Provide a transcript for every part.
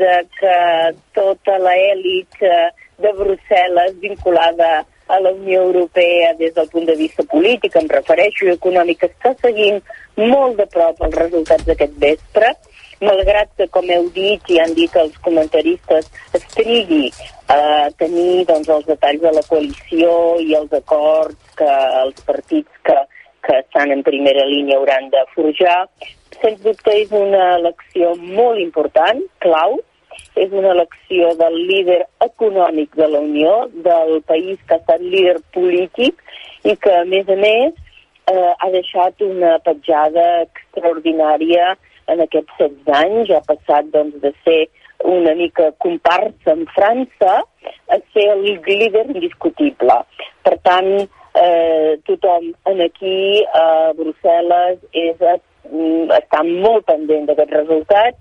de que tota l'èlit eh, de Brussel·les vinculada a la Unió Europea des del punt de vista polític, em refereixo, i econòmic, està seguint molt de prop els resultats d'aquest vespre, malgrat que, com heu dit i han dit els comentaristes, es trigui a tenir doncs, els detalls de la coalició i els acords que els partits que, que estan en primera línia hauran de forjar. Sens dubte és una elecció molt important, clau, és una elecció del líder econòmic de la Unió, del país que ha estat líder polític i que, a més a més, eh, ha deixat una petjada extraordinària en aquests 16 anys. Ha passat doncs, de ser una mica comparsa en França a ser el líder indiscutible. Per tant, eh, tothom en aquí, a Brussel·les, és, mm, està molt pendent d'aquests resultats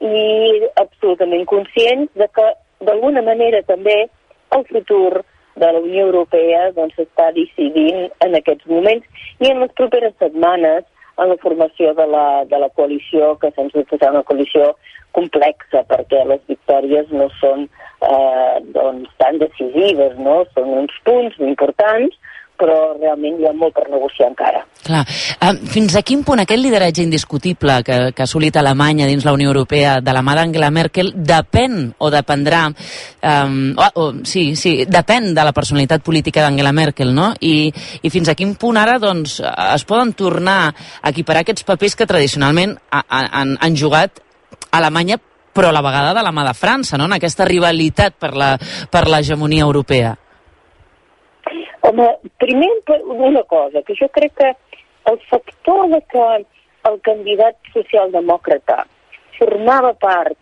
i absolutament conscients de que d'alguna manera també el futur de la Unió Europea doncs, està decidint en aquests moments i en les properes setmanes en la formació de la, de la coalició, que sens dubte serà una coalició complexa, perquè les victòries no són eh, doncs, tan decisives, no? són uns punts importants, però realment hi ha molt per negociar encara. Clar. Um, fins a quin punt aquest lideratge indiscutible que, que ha assolit Alemanya dins la Unió Europea de la mà d'Angela Merkel depèn o dependrà, um, o, o, sí, sí, depèn de la personalitat política d'Angela Merkel, no? I, I fins a quin punt ara doncs, es poden tornar a equiparar aquests papers que tradicionalment ha, han, han jugat Alemanya però a la vegada de la mà de França, no? en aquesta rivalitat per l'hegemonia europea. Home, primer una cosa, que jo crec que el factor de que el candidat socialdemòcrata formava part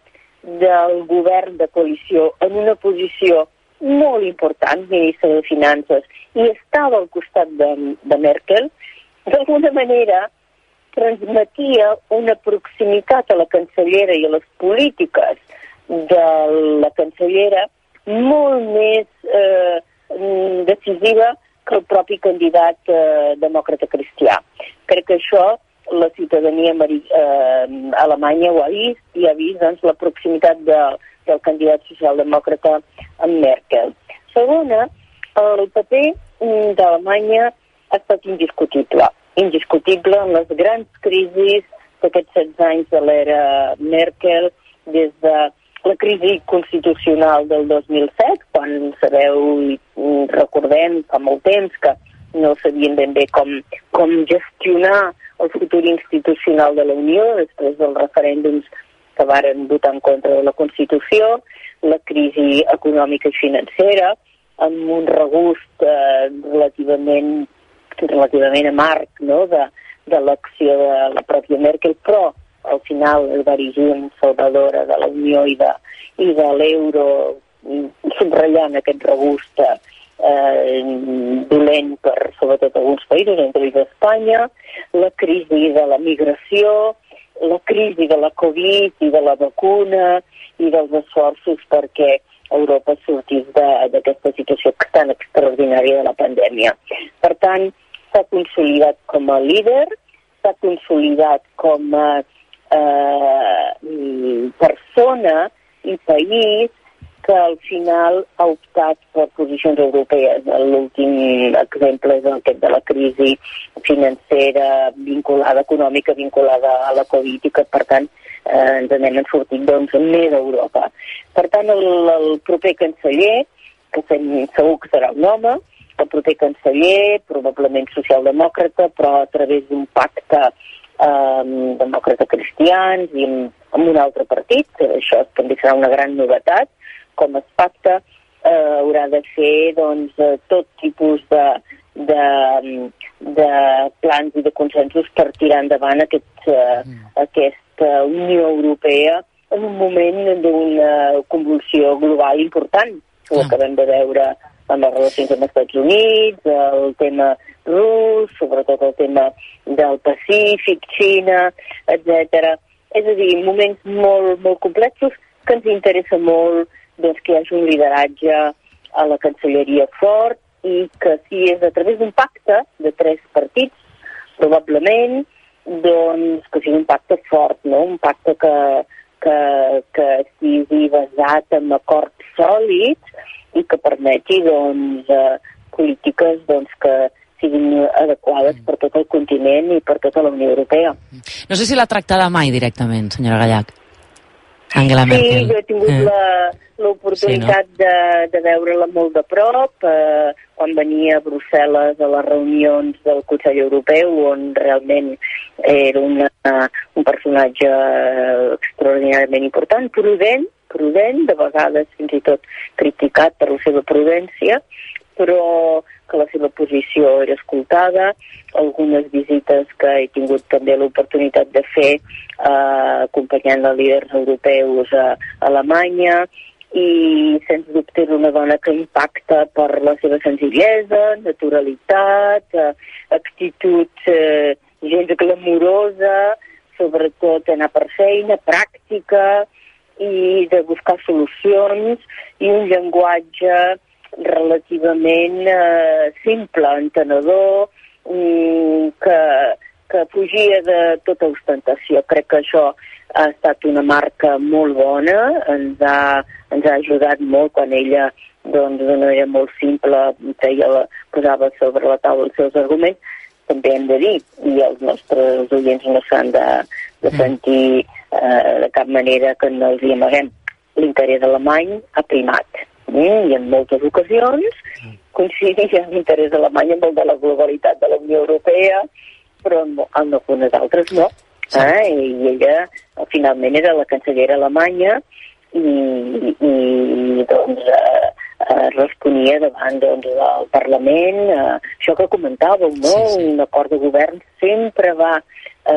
del govern de coalició en una posició molt important, ministre de Finances, i estava al costat de, de Merkel, d'alguna manera transmetia una proximitat a la cancellera i a les polítiques de la cancellera molt més eh, decisiva que el propi candidat eh, demòcrata cristià. Crec que això la ciutadania eh, alemanya ho ha vist i ha vist doncs, la proximitat de, del candidat socialdemòcrata amb Merkel. Segona, el paper mm, d'Alemanya ha estat indiscutible. Indiscutible en les grans crisis d'aquests 16 anys de l'era Merkel, des de la crisi constitucional del 2007, quan sabeu i recordem fa molt temps que no sabien ben bé com, com gestionar el futur institucional de la Unió després dels referèndums que varen votar en contra de la Constitució, la crisi econòmica i financera, amb un regust eh, relativament, relativament amarg no? de, de l'acció de la pròpia Merkel, però al final es va erigir en salvadora de la Unió i de, i de l'euro, subratllant aquest regust eh, dolent per sobretot alguns països, entre ells Espanya, la crisi de la migració, la crisi de la Covid i de la vacuna i dels esforços perquè Europa sortís d'aquesta situació tan extraordinària de la pandèmia. Per tant, s'ha consolidat com a líder, s'ha consolidat com a persona i país que al final ha optat per posicions europees. L'últim exemple és aquest de la crisi financera vinculada, econòmica vinculada a la Covid i que, per tant, eh, ens n'hem sortit doncs, més d'Europa. Per tant, el, el proper canceller, que segur que serà un home, el proper canceller, probablement socialdemòcrata, però a través d'un pacte eh, demòcrata cristians i amb, amb un altre partit, això també serà una gran novetat, com es pacta, eh, haurà de fer doncs, eh, tot tipus de, de, de plans i de consensos per tirar endavant aquest, eh, mm. aquesta Unió Europea en un moment d'una convulsió global important, que ho mm. acabem de veure amb les relacions amb els Estats Units, el tema rus, sobretot el tema del Pacífic, Xina, etc. És a dir, moments molt, molt complexos que ens interessa molt doncs, que hi hagi un lideratge a la Cancelleria fort i que si és a través d'un pacte de tres partits, probablement, doncs que sigui un pacte fort, no? un pacte que, que, que estigui basat en acords sòlids i que permeti doncs, eh, polítiques doncs, que siguin adequades per tot el continent i per tota la Unió Europea. No sé si l'ha tractada mai directament, senyora Gallac. Angela Merkel. Sí, jo he tingut eh. l'oportunitat sí, no? de, de veure-la molt de prop eh, quan venia a Brussel·les a les reunions del Consell Europeu on realment era una, un personatge extraordinàriament important, prudent, prudent, de vegades fins i tot criticat per la seva prudència, però que la seva posició era escoltada, algunes visites que he tingut també l'oportunitat de fer eh, acompanyant els líders europeus a, Alemanya, i sens dubte és una dona que impacta per la seva senzillesa, naturalitat, eh, actitud eh, gens glamorosa, sobretot anar per feina, pràctica i de buscar solucions i un llenguatge relativament eh, simple, entenedor, mm, que, que fugia de tota ostentació. Crec que això ha estat una marca molt bona, ens ha, ens ha ajudat molt quan ella doncs, d'una manera molt simple feia la, posava sobre la taula els seus arguments, també hem de dir, i els nostres oients no s'han de, de mm. sentir eh, de cap manera que no els hi amaguem. L'interès alemany ha primat eh? i en moltes ocasions coincideix en l'interès alemany amb el de la globalitat de la Unió Europea, però en, en algunes altres no. Eh? I ella finalment era la cancellera alemanya i, i doncs, eh, eh, responia davant doncs, del Parlament. Eh, això que comentàveu, no? Sí, sí. Un acord de govern sempre va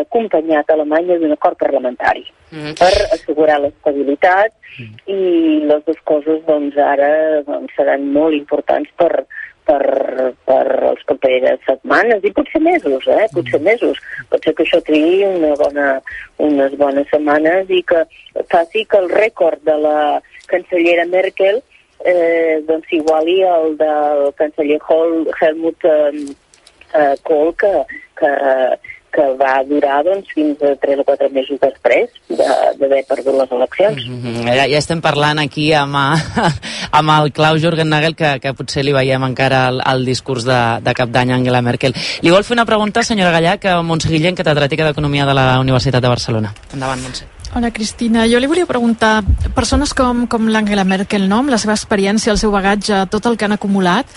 acompanyat a Alemanya d'un acord parlamentari mm. per assegurar l'estabilitat mm. i les dues coses doncs, ara doncs, seran molt importants per, per, per els properes setmanes i potser mesos, eh? potser mm. mesos. Pot ser que això trigui una bona, unes bones setmanes i que faci que el rècord de la cancellera Merkel eh, doncs iguali el del canceller Hol, Helmut eh, eh, Kohl que, que, que va durar doncs, fins a 3 o 4 mesos després d'haver de, perdut les eleccions. Mm -hmm. ja, ja estem parlant aquí amb, amb el Klaus Jürgen Nagel, que, que potser li veiem encara el, el discurs de, de cap d'any a Angela Merkel. Li vol fer una pregunta, senyora Gallac, a Montse Guillén, catedràtica d'Economia de la Universitat de Barcelona. Endavant, Montse. Hola, Cristina. Jo li volia preguntar, persones com, com l'Angela Merkel, no? amb la seva experiència, el seu bagatge, tot el que han acumulat,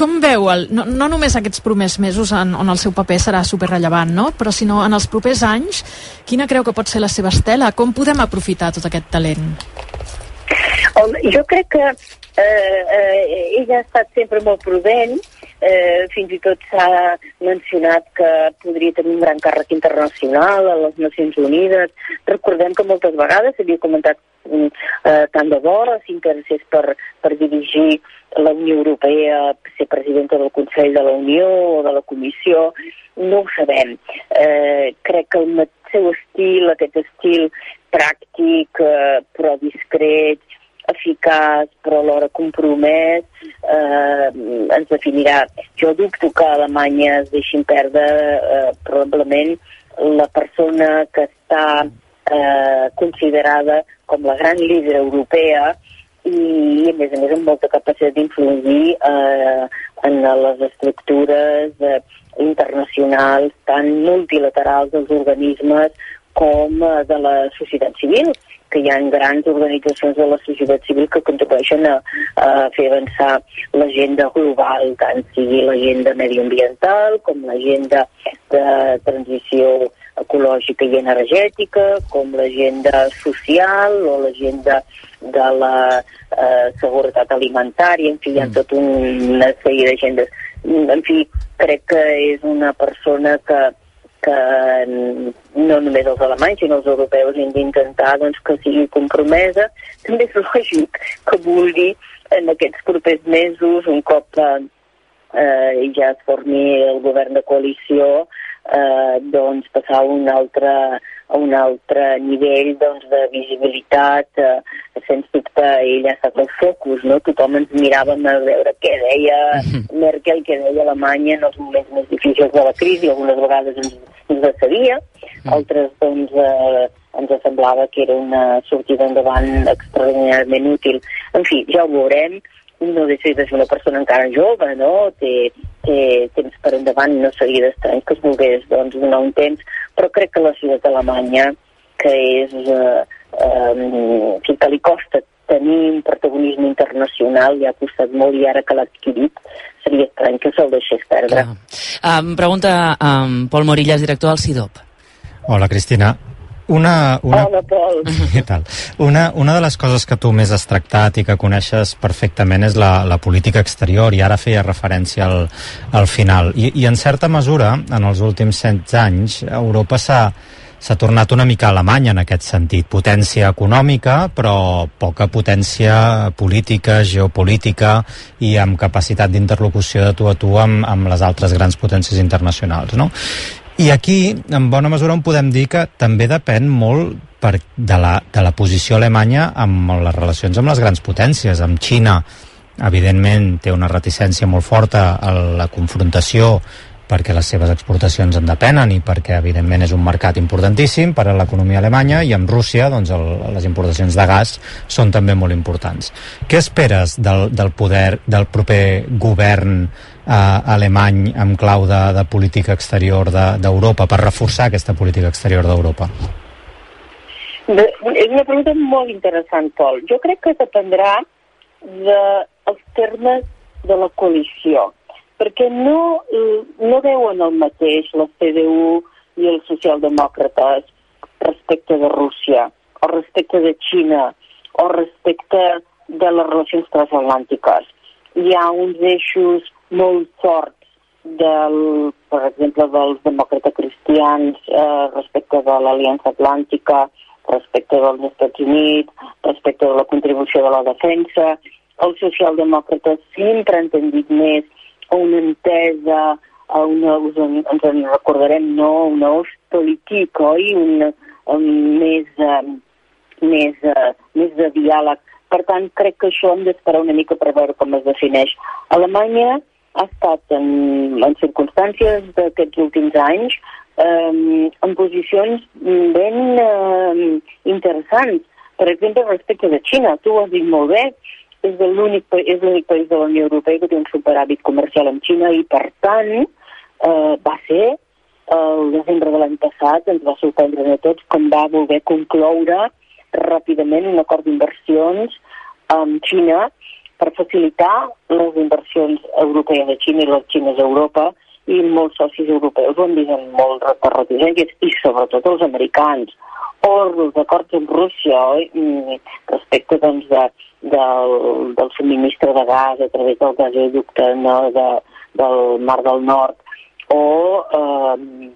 com veu, el, no, no només aquests primers mesos en, on el seu paper serà superrellevant, no? però sinó en els propers anys, quina creu que pot ser la seva estela? Com podem aprofitar tot aquest talent? Home, jo crec que eh, eh, ella ha estat sempre molt prudent, fins i tot s'ha mencionat que podria tenir un gran càrrec internacional a les Nacions Unides. Recordem que moltes vegades s'havia comentat mm, eh, tant de bo s'interessés per, per dirigir la Unió Europea, ser presidenta del Consell de la Unió o de la Comissió, no ho sabem. Eh, crec que el seu estil, aquest estil pràctic, eh, però discret, eficaç però alhora compromès eh, ens definirà. Jo dubto que Alemanya es deixin perdre eh, probablement la persona que està eh, considerada com la gran líder europea i, a més a més, amb molta capacitat d'influir eh, en les estructures eh, internacionals, tant multilaterals dels organismes com eh, de la societat civil que hi ha grans organitzacions de la societat civil que contribueixen a, a fer avançar l'agenda global, tant sigui l'agenda medioambiental com l'agenda de transició ecològica i energètica, com l'agenda social o l'agenda de la eh, seguretat alimentària, en fi, hi ha mm. tot una sèrie d'agendes. En fi, crec que és una persona que, que no només els alemanys, sinó els europeus hem d'intentar doncs, que sigui compromesa. També és lògic que vulgui en aquests propers mesos, un cop eh, eh ja es formi el govern de coalició, eh, doncs passar a un altre, a un altre nivell doncs, de visibilitat. Eh, sens dubte, ell ha estat el focus, no? Tothom ens miràvem a veure què deia Merkel, què deia Alemanya en els moments més difícils de la crisi. Algunes vegades ens, ens de sabia, altres doncs, eh, ens semblava que era una sortida endavant extraordinàriament útil. En fi, ja ho veurem, no deixa de ser una persona encara jove, no? Té, té temps per endavant, no seria d'estrany que es volgués doncs, donar un temps, però crec que la ciutat d'Alemanya, que és eh, eh, que li costa tenir un protagonisme internacional i ha costat molt i ara que l'ha adquirit seria estrany que se'l deixés perdre. Um, pregunta um, Pol Morillas, director del CIDOP. Hola, Cristina. Una, una... Hola, Pol. Què tal? Una, una de les coses que tu més has tractat i que coneixes perfectament és la, la política exterior i ara feia referència al, al final. I, I en certa mesura, en els últims 16 anys, Europa s'ha s'ha tornat una mica alemanya en aquest sentit. Potència econòmica, però poca potència política, geopolítica i amb capacitat d'interlocució de tu a tu amb, amb les altres grans potències internacionals. No? I aquí, en bona mesura, on podem dir que també depèn molt per, de, la, de la posició alemanya amb les relacions amb les grans potències, amb Xina, evidentment té una reticència molt forta a la confrontació perquè les seves exportacions en depenen i perquè evidentment és un mercat importantíssim per a l'economia alemanya i amb Rússia doncs, el, les importacions de gas són també molt importants. Què esperes del, del poder del proper govern eh, alemany en clau de, de política exterior d'Europa de, per reforçar aquesta política exterior d'Europa? És una pregunta molt interessant, Pol. Jo crec que dependrà dels de, termes de la coalició perquè no, no veuen el mateix la CDU i els socialdemòcrates respecte de Rússia, o respecte de Xina, o respecte de les relacions transatlàntiques. Hi ha uns eixos molt forts del, per exemple, dels demòcrates cristians eh, respecte de l'Aliança Atlàntica, respecte dels Estats Units, respecte de la contribució de la defensa. Els socialdemòcrates sempre han tendit més una entesa, una, us en, ens en recordarem, no, una Ostpolitik, oi? Un, un, més, uh, més, uh, més de diàleg. Per tant, crec que això hem d'esperar una mica per veure com es defineix. Alemanya ha estat en, en circumstàncies d'aquests últims anys um, en posicions ben uh, interessants. Per exemple, respecte de Xina, tu ho has dit molt bé, és l'únic és l'únic país de la Unió Europea que té un superàvit comercial amb Xina i, per tant, eh, va ser el desembre de l'any passat, ens va sorprendre a tots com va voler concloure ràpidament un acord d'inversions amb Xina per facilitar les inversions europees a Xina i les xines a Europa i molts socis europeus ho han vist amb molt reticències i sobretot els americans o els acords amb Rússia oi? Mm, respecte doncs, de, del, del subministre de gas a través del gasoducte no, de, del Mar del Nord o eh,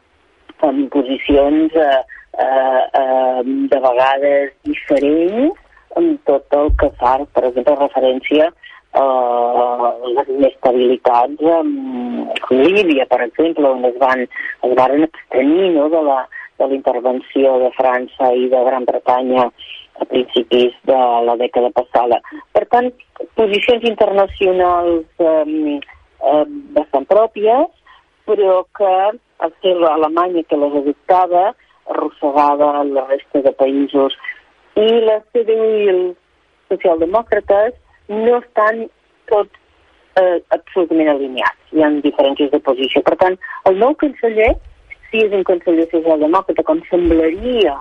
en posicions eh, eh, eh, de vegades diferents amb tot el que fa, per exemple, referència a les inestabilitats amb Líbia, per exemple, on es van, es van abstenir no, de la, de la intervenció de França i de Gran Bretanya a principis de la dècada passada. Per tant, posicions internacionals eh, eh, bastant pròpies, però que al ser l'Alemanya que les adoptava arrossegava la resta de països i la CDU i els socialdemòcrates no estan tots eh, absolutament alineats. Hi ha diferències de posició. Per tant, el nou conseller, si és un conseller socialdemòcrata, com semblaria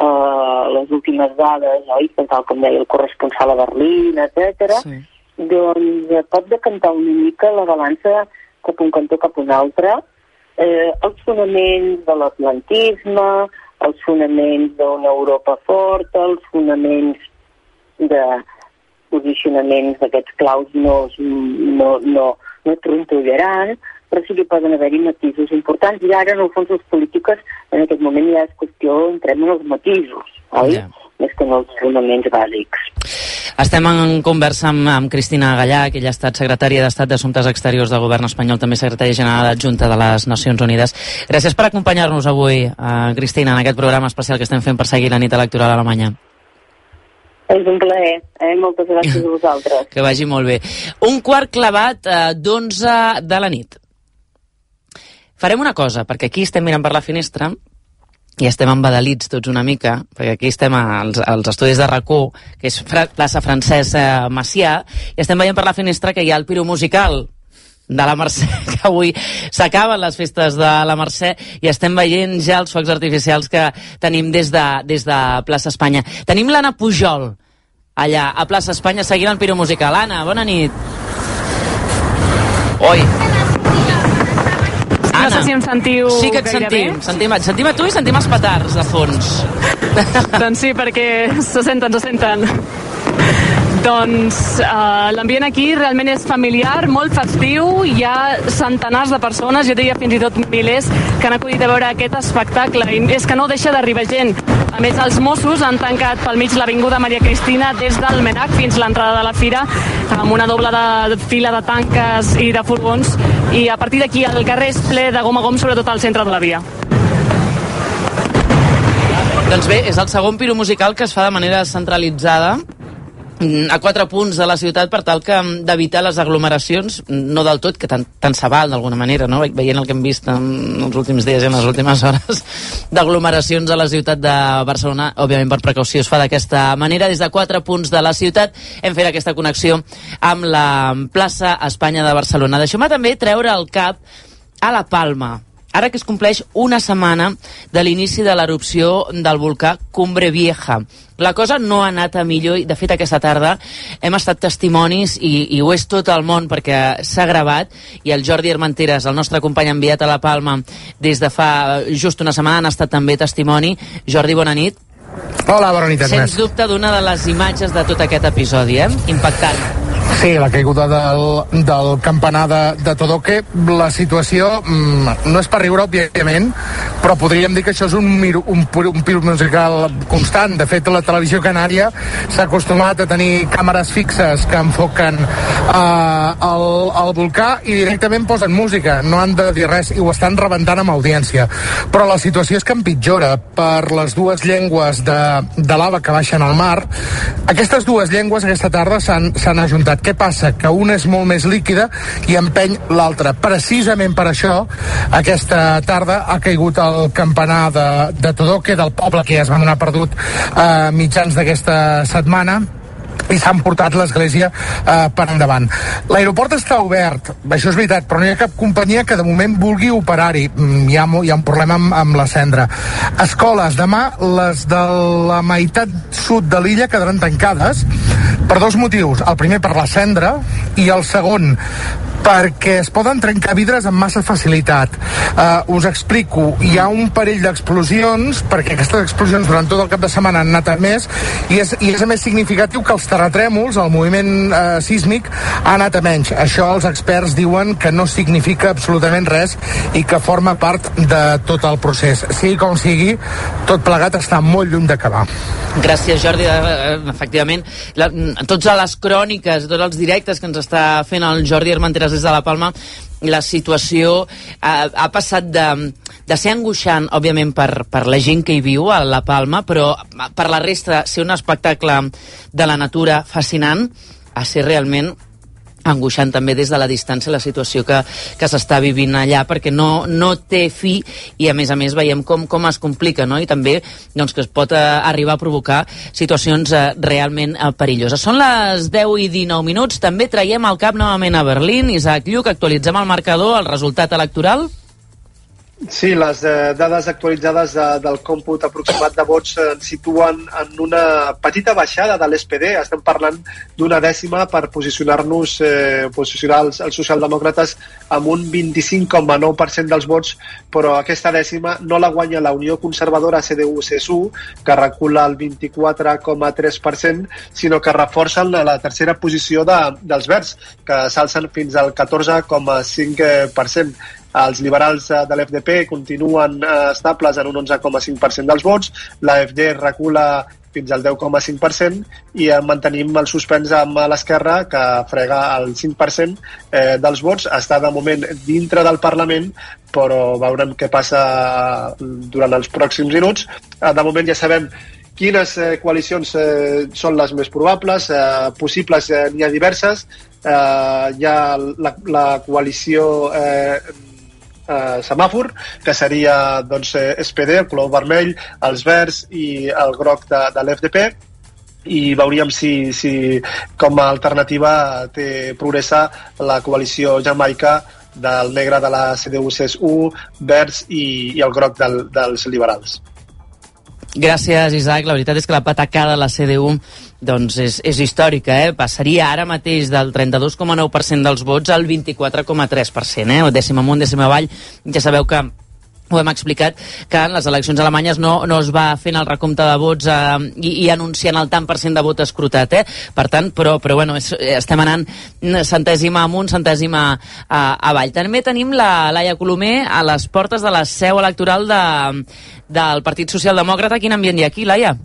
uh, les últimes dades, oi? tal com deia el corresponsal a Berlín, etc. Sí. doncs eh, pot decantar una mica la balança cap un cantó cap un altre, eh, els fonaments de l'atlantisme, els fonaments d'una Europa forta, els fonaments de posicionaments d'aquests claus no, no, no, no trontollaran, però sí que poden haver-hi matisos importants. I ara, en el fons, les polítiques, en aquest moment ja és qüestió, entrem en els matisos, oi? Yeah. Més que en els fonaments bàsics. Estem en conversa amb, amb Cristina Gallà, que ella ha estat secretària d'Estat d'Assumptes Exteriors del Govern espanyol, també secretària general adjunta de les Nacions Unides. Gràcies per acompanyar-nos avui, uh, Cristina, en aquest programa especial que estem fent per seguir la nit electoral a Alemanya. És un plaer, eh? Moltes gràcies a vosaltres. que vagi molt bé. Un quart clavat uh, d'11 de la nit. Farem una cosa, perquè aquí estem mirant per la finestra i estem embadalits tots una mica, perquè aquí estem als, als estudis de RAC1, que és Fra plaça Francesc eh, Macià, i estem veient per la finestra que hi ha el piro musical de la Mercè, que avui s'acaben les festes de la Mercè i estem veient ja els focs artificials que tenim des de, des de plaça Espanya. Tenim l'Anna Pujol, allà a plaça Espanya, seguint el piro musical. Anna, bona nit. Oi. Anna, no sé si em sentiu Sí que et sentim. Bé. Sentim, et sentim a tu i sentim els petards de fons. doncs sí, perquè se senten, se senten. Doncs uh, l'ambient aquí realment és familiar, molt festiu, hi ha centenars de persones, jo diria fins i tot milers, que han acudit a veure aquest espectacle i és que no deixa d'arribar gent. A més, els Mossos han tancat pel mig l'Avinguda Maria Cristina des del Menac fins a l'entrada de la fira amb una doble de, fila de tanques i de furgons i a partir d'aquí el carrer és ple de gom a gom, sobretot al centre de la via. Doncs bé, és el segon piro musical que es fa de manera centralitzada a quatre punts de la ciutat per tal que mm, d'evitar les aglomeracions, no del tot, que tant, tant se val d'alguna manera, no? veient el que hem vist en els últims dies i en les últimes hores d'aglomeracions a la ciutat de Barcelona, òbviament per precaució es fa d'aquesta manera, des de quatre punts de la ciutat hem fet aquesta connexió amb la plaça Espanya de Barcelona. Deixeu-me també treure el cap a la Palma, ara que es compleix una setmana de l'inici de l'erupció del volcà Cumbre Vieja. La cosa no ha anat a millor i, de fet, aquesta tarda hem estat testimonis i, i ho és tot el món perquè s'ha gravat i el Jordi Armenteres, el nostre company enviat a la Palma des de fa just una setmana, han estat també testimoni. Jordi, bona nit. Hola, bona nit, Sens dubte d'una de les imatges de tot aquest episodi, eh? Impactant. Sí, la caiguda del, del campanar de, de Todoque, la situació mm, no és per riure, òbviament, però podríem dir que això és un, un, un pir musical constant. De fet, la televisió canària s'ha acostumat a tenir càmeres fixes que enfoquen eh, el, el volcà i directament posen música. No han de dir res i ho estan rebentant amb audiència. Però la situació és que empitjora per les dues llengües de, de lava que baixen al mar. Aquestes dues llengües aquesta tarda s'han ajuntat què passa? Que una és molt més líquida i empeny l'altra. Precisament per això, aquesta tarda ha caigut el campanar de, de Todoque, del poble que ja es va donar perdut a eh, mitjans d'aquesta setmana, i s'han portat l'església eh, per endavant. L'aeroport està obert, això és veritat, però no hi ha cap companyia que de moment vulgui operar-hi. Mm, hi, ha, hi ha un problema amb, amb la cendra. Escoles, demà les de la meitat sud de l'illa quedaran tancades per dos motius. El primer per la cendra i el segon perquè es poden trencar vidres amb massa facilitat. Uh, us explico, hi ha un parell d'explosions, perquè aquestes explosions durant tot el cap de setmana han anat a més, i és, i és a més significatiu que els terratrèmols, el moviment uh, sísmic, ha anat a menys. Això els experts diuen que no significa absolutament res i que forma part de tot el procés. Sigui com sigui, tot plegat està molt lluny d'acabar. Gràcies, Jordi. Eh, efectivament, la, tots a les cròniques, tots els directes que ens està fent el Jordi Armenteres des de la Palma la situació ha, ha passat de, de ser angoixant, òbviament, per, per la gent que hi viu a La Palma, però per la resta ser un espectacle de la natura fascinant, a ser realment angoixant també des de la distància la situació que, que s'està vivint allà perquè no, no té fi i a més a més veiem com, com es complica no? i també doncs, que es pot eh, arribar a provocar situacions eh, realment eh, perilloses. Són les 10 i 19 minuts, també traiem el cap novament a Berlín. Isaac Lluc, actualitzem el marcador, el resultat electoral? Sí, les eh, dades actualitzades de, del còmput aproximat de vots eh, ens situen en una petita baixada de l'SPD. Estem parlant d'una dècima per posicionar-nos, eh, posicionar els, els socialdemòcrates amb un 25,9% dels vots, però aquesta dècima no la guanya la Unió Conservadora CDU-CSU, que recula el 24,3%, sinó que reforcen la, la tercera posició de, dels verds, que s'alcen fins al 14,5%. Els liberals eh, de l'FDP continuen eh, estables en un 11,5% dels vots, l'AFD recula fins al 10,5% i eh, mantenim el suspens amb l'esquerra que frega el 5% eh, dels vots. Està de moment dintre del Parlament però veurem què passa durant els pròxims minuts. De moment ja sabem quines coalicions són les més probables, possibles n'hi ha diverses, hi ha la, la coalició eh, eh, semàfor, que seria doncs, eh, SPD, el color vermell, els verds i el groc de, de l'FDP, i veuríem si, si com a alternativa té progressa la coalició jamaica del negre de la CDU-CSU, verds i, i el groc del, dels liberals. Gràcies, Isaac. La veritat és que la patacada de la CDU doncs és, és històrica, eh? Passaria ara mateix del 32,9% dels vots al 24,3%, eh? O dècima amunt, dècima avall. Ja sabeu que ho hem explicat, que en les eleccions alemanyes no, no es va fent el recompte de vots eh, i, i anunciant el tant per cent de vot escrutat, eh? Per tant, però, però bueno, és, estem anant centèsima amunt, centèsima a, avall. També tenim la Laia Colomer a les portes de la seu electoral de, del Partit Socialdemòcrata. Quin ambient hi ha aquí, Laia?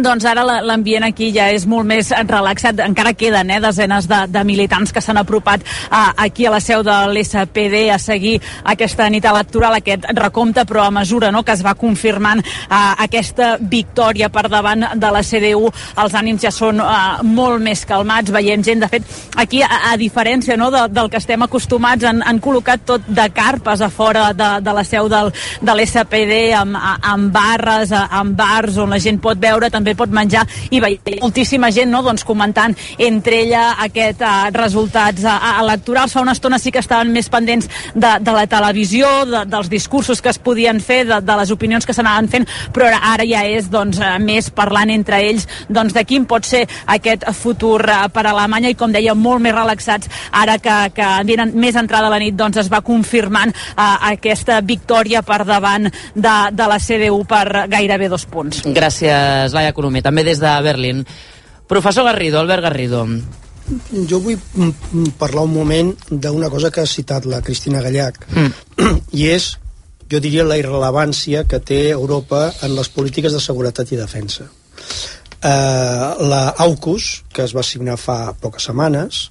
Doncs ara l'ambient aquí ja és molt més relaxat. Encara queden eh, desenes de, de militants que s'han apropat a, aquí a la seu de l'SPD a seguir aquesta nit electoral, aquest recompte, però a mesura no, que es va confirmant eh, aquesta victòria per davant de la CDU, els ànims ja són eh, molt més calmats. Veiem gent, de fet, aquí, a, a diferència no, de, del que estem acostumats, han, han col·locat tot de carpes a fora de, de la seu del, de l'SPD, amb, amb barres, amb bars, on la gent pot veure també pot menjar i veia moltíssima gent no, doncs, comentant entre ella aquests uh, resultats uh, electorals. Fa una estona sí que estaven més pendents de, de la televisió, de, dels discursos que es podien fer, de, de les opinions que s'anaven fent, però ara, ara ja és doncs, uh, més parlant entre ells doncs, de quin pot ser aquest futur uh, per a Alemanya i com deia, molt més relaxats ara que, que venen més entrada a la nit doncs es va confirmant uh, aquesta victòria per davant de, de la CDU per gairebé dos punts. Gràcies, Colomer, també des de Berlín. Professor Garrido, Albert Garrido. Jo vull parlar un moment d'una cosa que ha citat la Cristina Gallac, mm. i és, jo diria, la irrelevància que té Europa en les polítiques de seguretat i defensa. Uh, la AUKUS, que es va signar fa poques setmanes,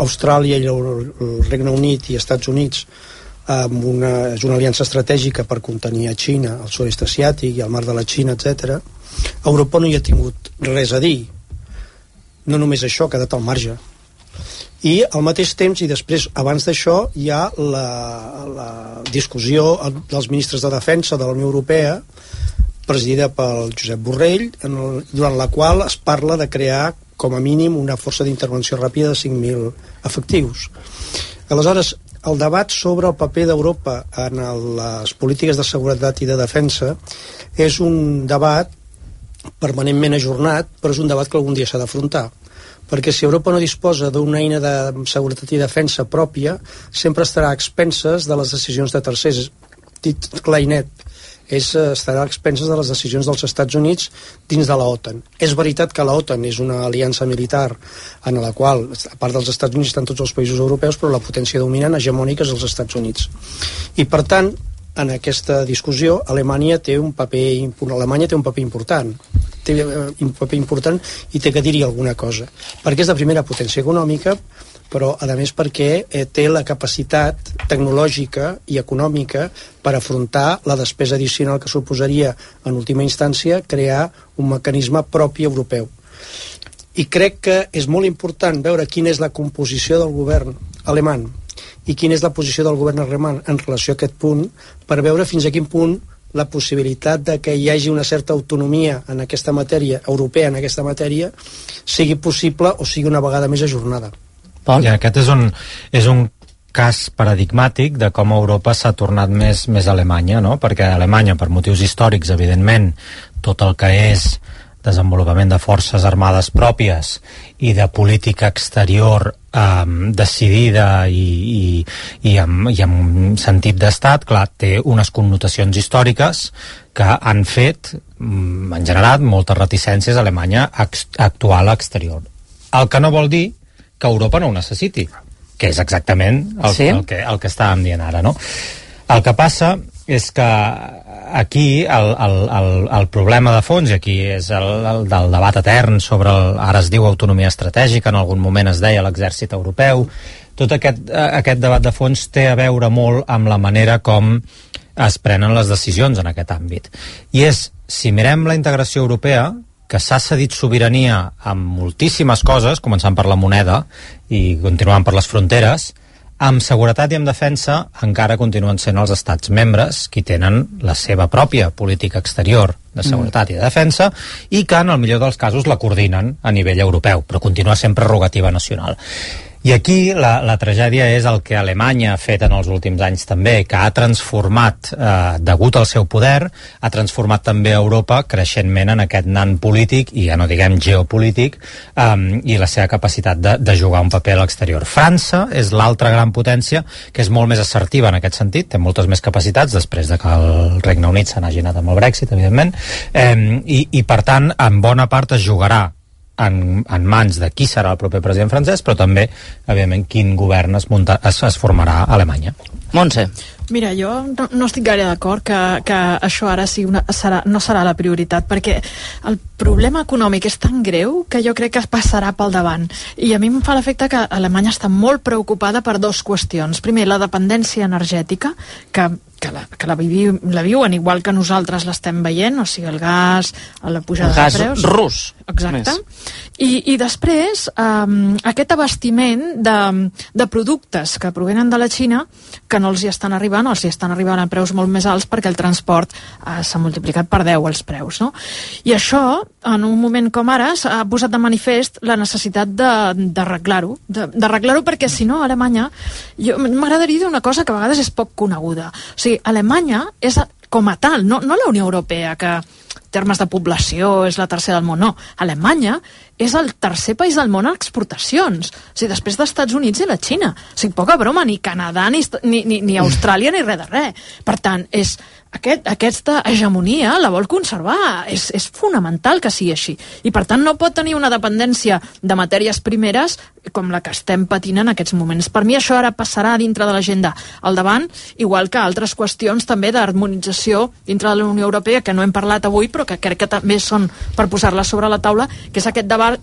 Austràlia i el Regne Unit i Estats Units amb una, és una aliança estratègica per contenir a Xina, el sud-est asiàtic i el mar de la Xina, etc. Europa no hi ha tingut res a dir. No només això, ha quedat al marge. I al mateix temps i després abans d'això hi ha la, la discussió dels ministres de defensa de la Unió Europea presidida pel Josep Borrell en el, durant la qual es parla de crear com a mínim una força d'intervenció ràpida de 5.000 efectius. Aleshores el debat sobre el paper d'Europa en les polítiques de seguretat i de defensa és un debat permanentment ajornat, però és un debat que algun dia s'ha d'afrontar perquè si Europa no disposa d'una eina de seguretat i defensa pròpia, sempre estarà a expenses de les decisions de tercers. Dit clar i net, és, eh, estarà a expenses de les decisions dels Estats Units dins de la OTAN. És veritat que la OTAN és una aliança militar en la qual, a part dels Estats Units, estan tots els països europeus, però la potència dominant hegemònica és els Estats Units. I, per tant, en aquesta discussió Alemanya té un paper Alemanya té un paper important. Té eh, un paper important i té que dir-hi alguna cosa perquè és la primera potència econòmica però a més perquè eh, té la capacitat tecnològica i econòmica per afrontar la despesa addicional que suposaria en última instància crear un mecanisme propi europeu. I crec que és molt important veure quina és la composició del govern alemany i quina és la posició del govern alemany en relació a aquest punt per veure fins a quin punt la possibilitat de que hi hagi una certa autonomia en aquesta matèria, europea en aquesta matèria, sigui possible o sigui una vegada més ajornada. I aquest és un, és un cas paradigmàtic de com Europa s'ha tornat més, més Alemanya, no? perquè Alemanya, per motius històrics, evidentment, tot el que és desenvolupament de forces armades pròpies i de política exterior eh, decidida i, i, i, amb, i amb sentit d'estat, clar, té unes connotacions històriques que han fet, mm, en general, moltes reticències a Alemanya a actuar a l'exterior. El que no vol dir que Europa no ho necessiti, que és exactament el, sí? el, que, el que estàvem dient ara, no? El que passa és que aquí el, el, el, el problema de fons, aquí és el, el del debat etern sobre, el, ara es diu autonomia estratègica, en algun moment es deia l'exèrcit europeu, tot aquest, eh, aquest debat de fons té a veure molt amb la manera com es prenen les decisions en aquest àmbit. I és, si mirem la integració europea, que s'ha cedit sobirania amb moltíssimes coses, començant per la moneda i continuant per les fronteres, amb seguretat i amb defensa encara continuen sent els estats membres qui tenen la seva pròpia política exterior de mm. seguretat mm. i de defensa i que en el millor dels casos la coordinen a nivell europeu, però continua sent prerrogativa nacional. I aquí la, la tragèdia és el que Alemanya ha fet en els últims anys també, que ha transformat, eh, degut al seu poder, ha transformat també Europa creixentment en aquest nan polític, i ja no diguem geopolític, eh, i la seva capacitat de, de jugar un paper a l'exterior. França és l'altra gran potència que és molt més assertiva en aquest sentit, té moltes més capacitats després de que el Regne Unit se n'hagi anat amb el Brexit, evidentment, eh, i, i per tant en bona part es jugarà en, en mans de qui serà el proper president francès, però també, evidentment, quin govern es, munta, es, es formarà a Alemanya. Montse. Mira, jo no, no estic gaire d'acord que, que això ara sí una, serà, no serà la prioritat, perquè el problema econòmic és tan greu que jo crec que es passarà pel davant. I a mi em fa l'efecte que Alemanya està molt preocupada per dues qüestions. Primer, la dependència energètica, que que la, que la, vivi, la viuen igual que nosaltres l'estem veient, o sigui, el gas, la pujada el gas de preus... rus. Exacte. I, I després, um, aquest abastiment de, de productes que provenen de la Xina que no els hi estan arribant, els hi estan arribant a preus molt més alts perquè el transport uh, s'ha multiplicat per 10 els preus, no? I això, en un moment com ara, s'ha posat de manifest la necessitat d'arreglar-ho, d'arreglar-ho perquè si no, Alemanya, m'agradaria dir una cosa que a vegades és poc coneguda. O sigui, Alemanya és com a tal, no, no la Unió Europea, que termes de població és la tercera del món, no. Alemanya és el tercer país del món en exportacions. O sigui, després dels Estats Units i la Xina. O sigui, poca broma, ni Canadà, ni, ni, ni, ni Austràlia, ni res de res. Per tant, és, aquest, aquesta hegemonia la vol conservar. És, és fonamental que sigui així. I, per tant, no pot tenir una dependència de matèries primeres com la que estem patint en aquests moments. Per mi això ara passarà dintre de l'agenda al davant, igual que altres qüestions també d'harmonització dintre de la Unió Europea, que no hem parlat avui, però que crec que també són per posar-la sobre la taula, que és aquest debat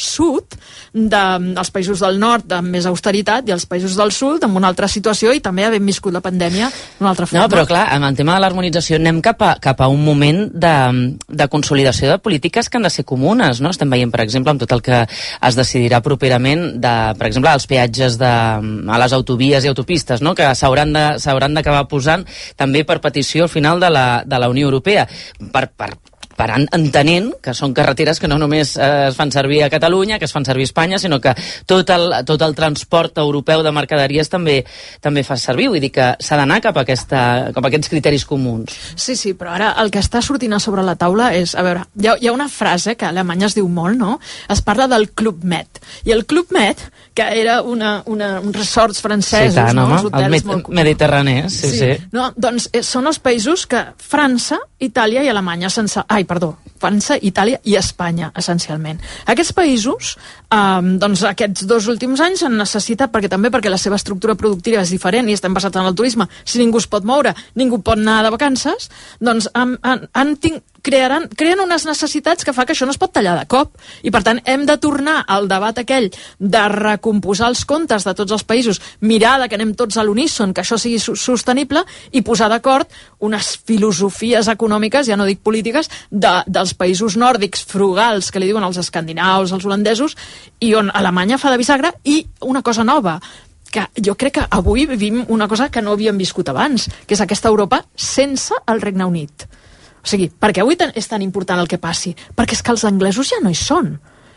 nord nord-sud de, dels països del nord amb més austeritat i els països del sud amb una altra situació i també havent viscut la pandèmia d'una altra forma. No, però clar, amb el tema de l'harmonització anem cap a, cap a un moment de, de consolidació de polítiques que han de ser comunes, no? Estem veient, per exemple, amb tot el que es decidirà properament de, per exemple, els peatges de, a les autovies i autopistes, no? que s'hauran d'acabar posant també per petició al final de la, de la Unió Europea per, per per entenent que són carreteres que no només eh, es fan servir a Catalunya, que es fan servir a Espanya, sinó que tot el, tot el transport europeu de mercaderies també també fa servir. Vull dir que s'ha d'anar cap, a aquesta, cap a aquests criteris comuns. Sí, sí, però ara el que està sortint a sobre la taula és... A veure, hi ha, hi ha una frase que a Alemanya es diu molt, no? Es parla del Club Med. I el Club Med, que era una, una, uns resorts francesos, sí, tant, no? Home, el med molt... sí, sí. sí. No, doncs eh, són els països que França, Itàlia i Alemanya sense... Ai, perdó, França, Itàlia i Espanya, essencialment. Aquests països, eh, doncs aquests dos últims anys han necessitat, perquè també perquè la seva estructura productiva és diferent i estem basats en el turisme, si ningú es pot moure, ningú pot anar de vacances, doncs han, han, han tinc, crearan, creen unes necessitats que fa que això no es pot tallar de cop. I, per tant, hem de tornar al debat aquell de recomposar els comptes de tots els països, mirar de que anem tots a l'uníson, que això sigui sostenible, i posar d'acord unes filosofies econòmiques, ja no dic polítiques, de, dels països nòrdics frugals, que li diuen els escandinaus, els holandesos, i on Alemanya fa de bisagra, i una cosa nova, que jo crec que avui vivim una cosa que no havíem viscut abans, que és aquesta Europa sense el Regne Unit. O sigui, perquè avui és tan important el que passi? Perquè és que els anglesos ja no hi són.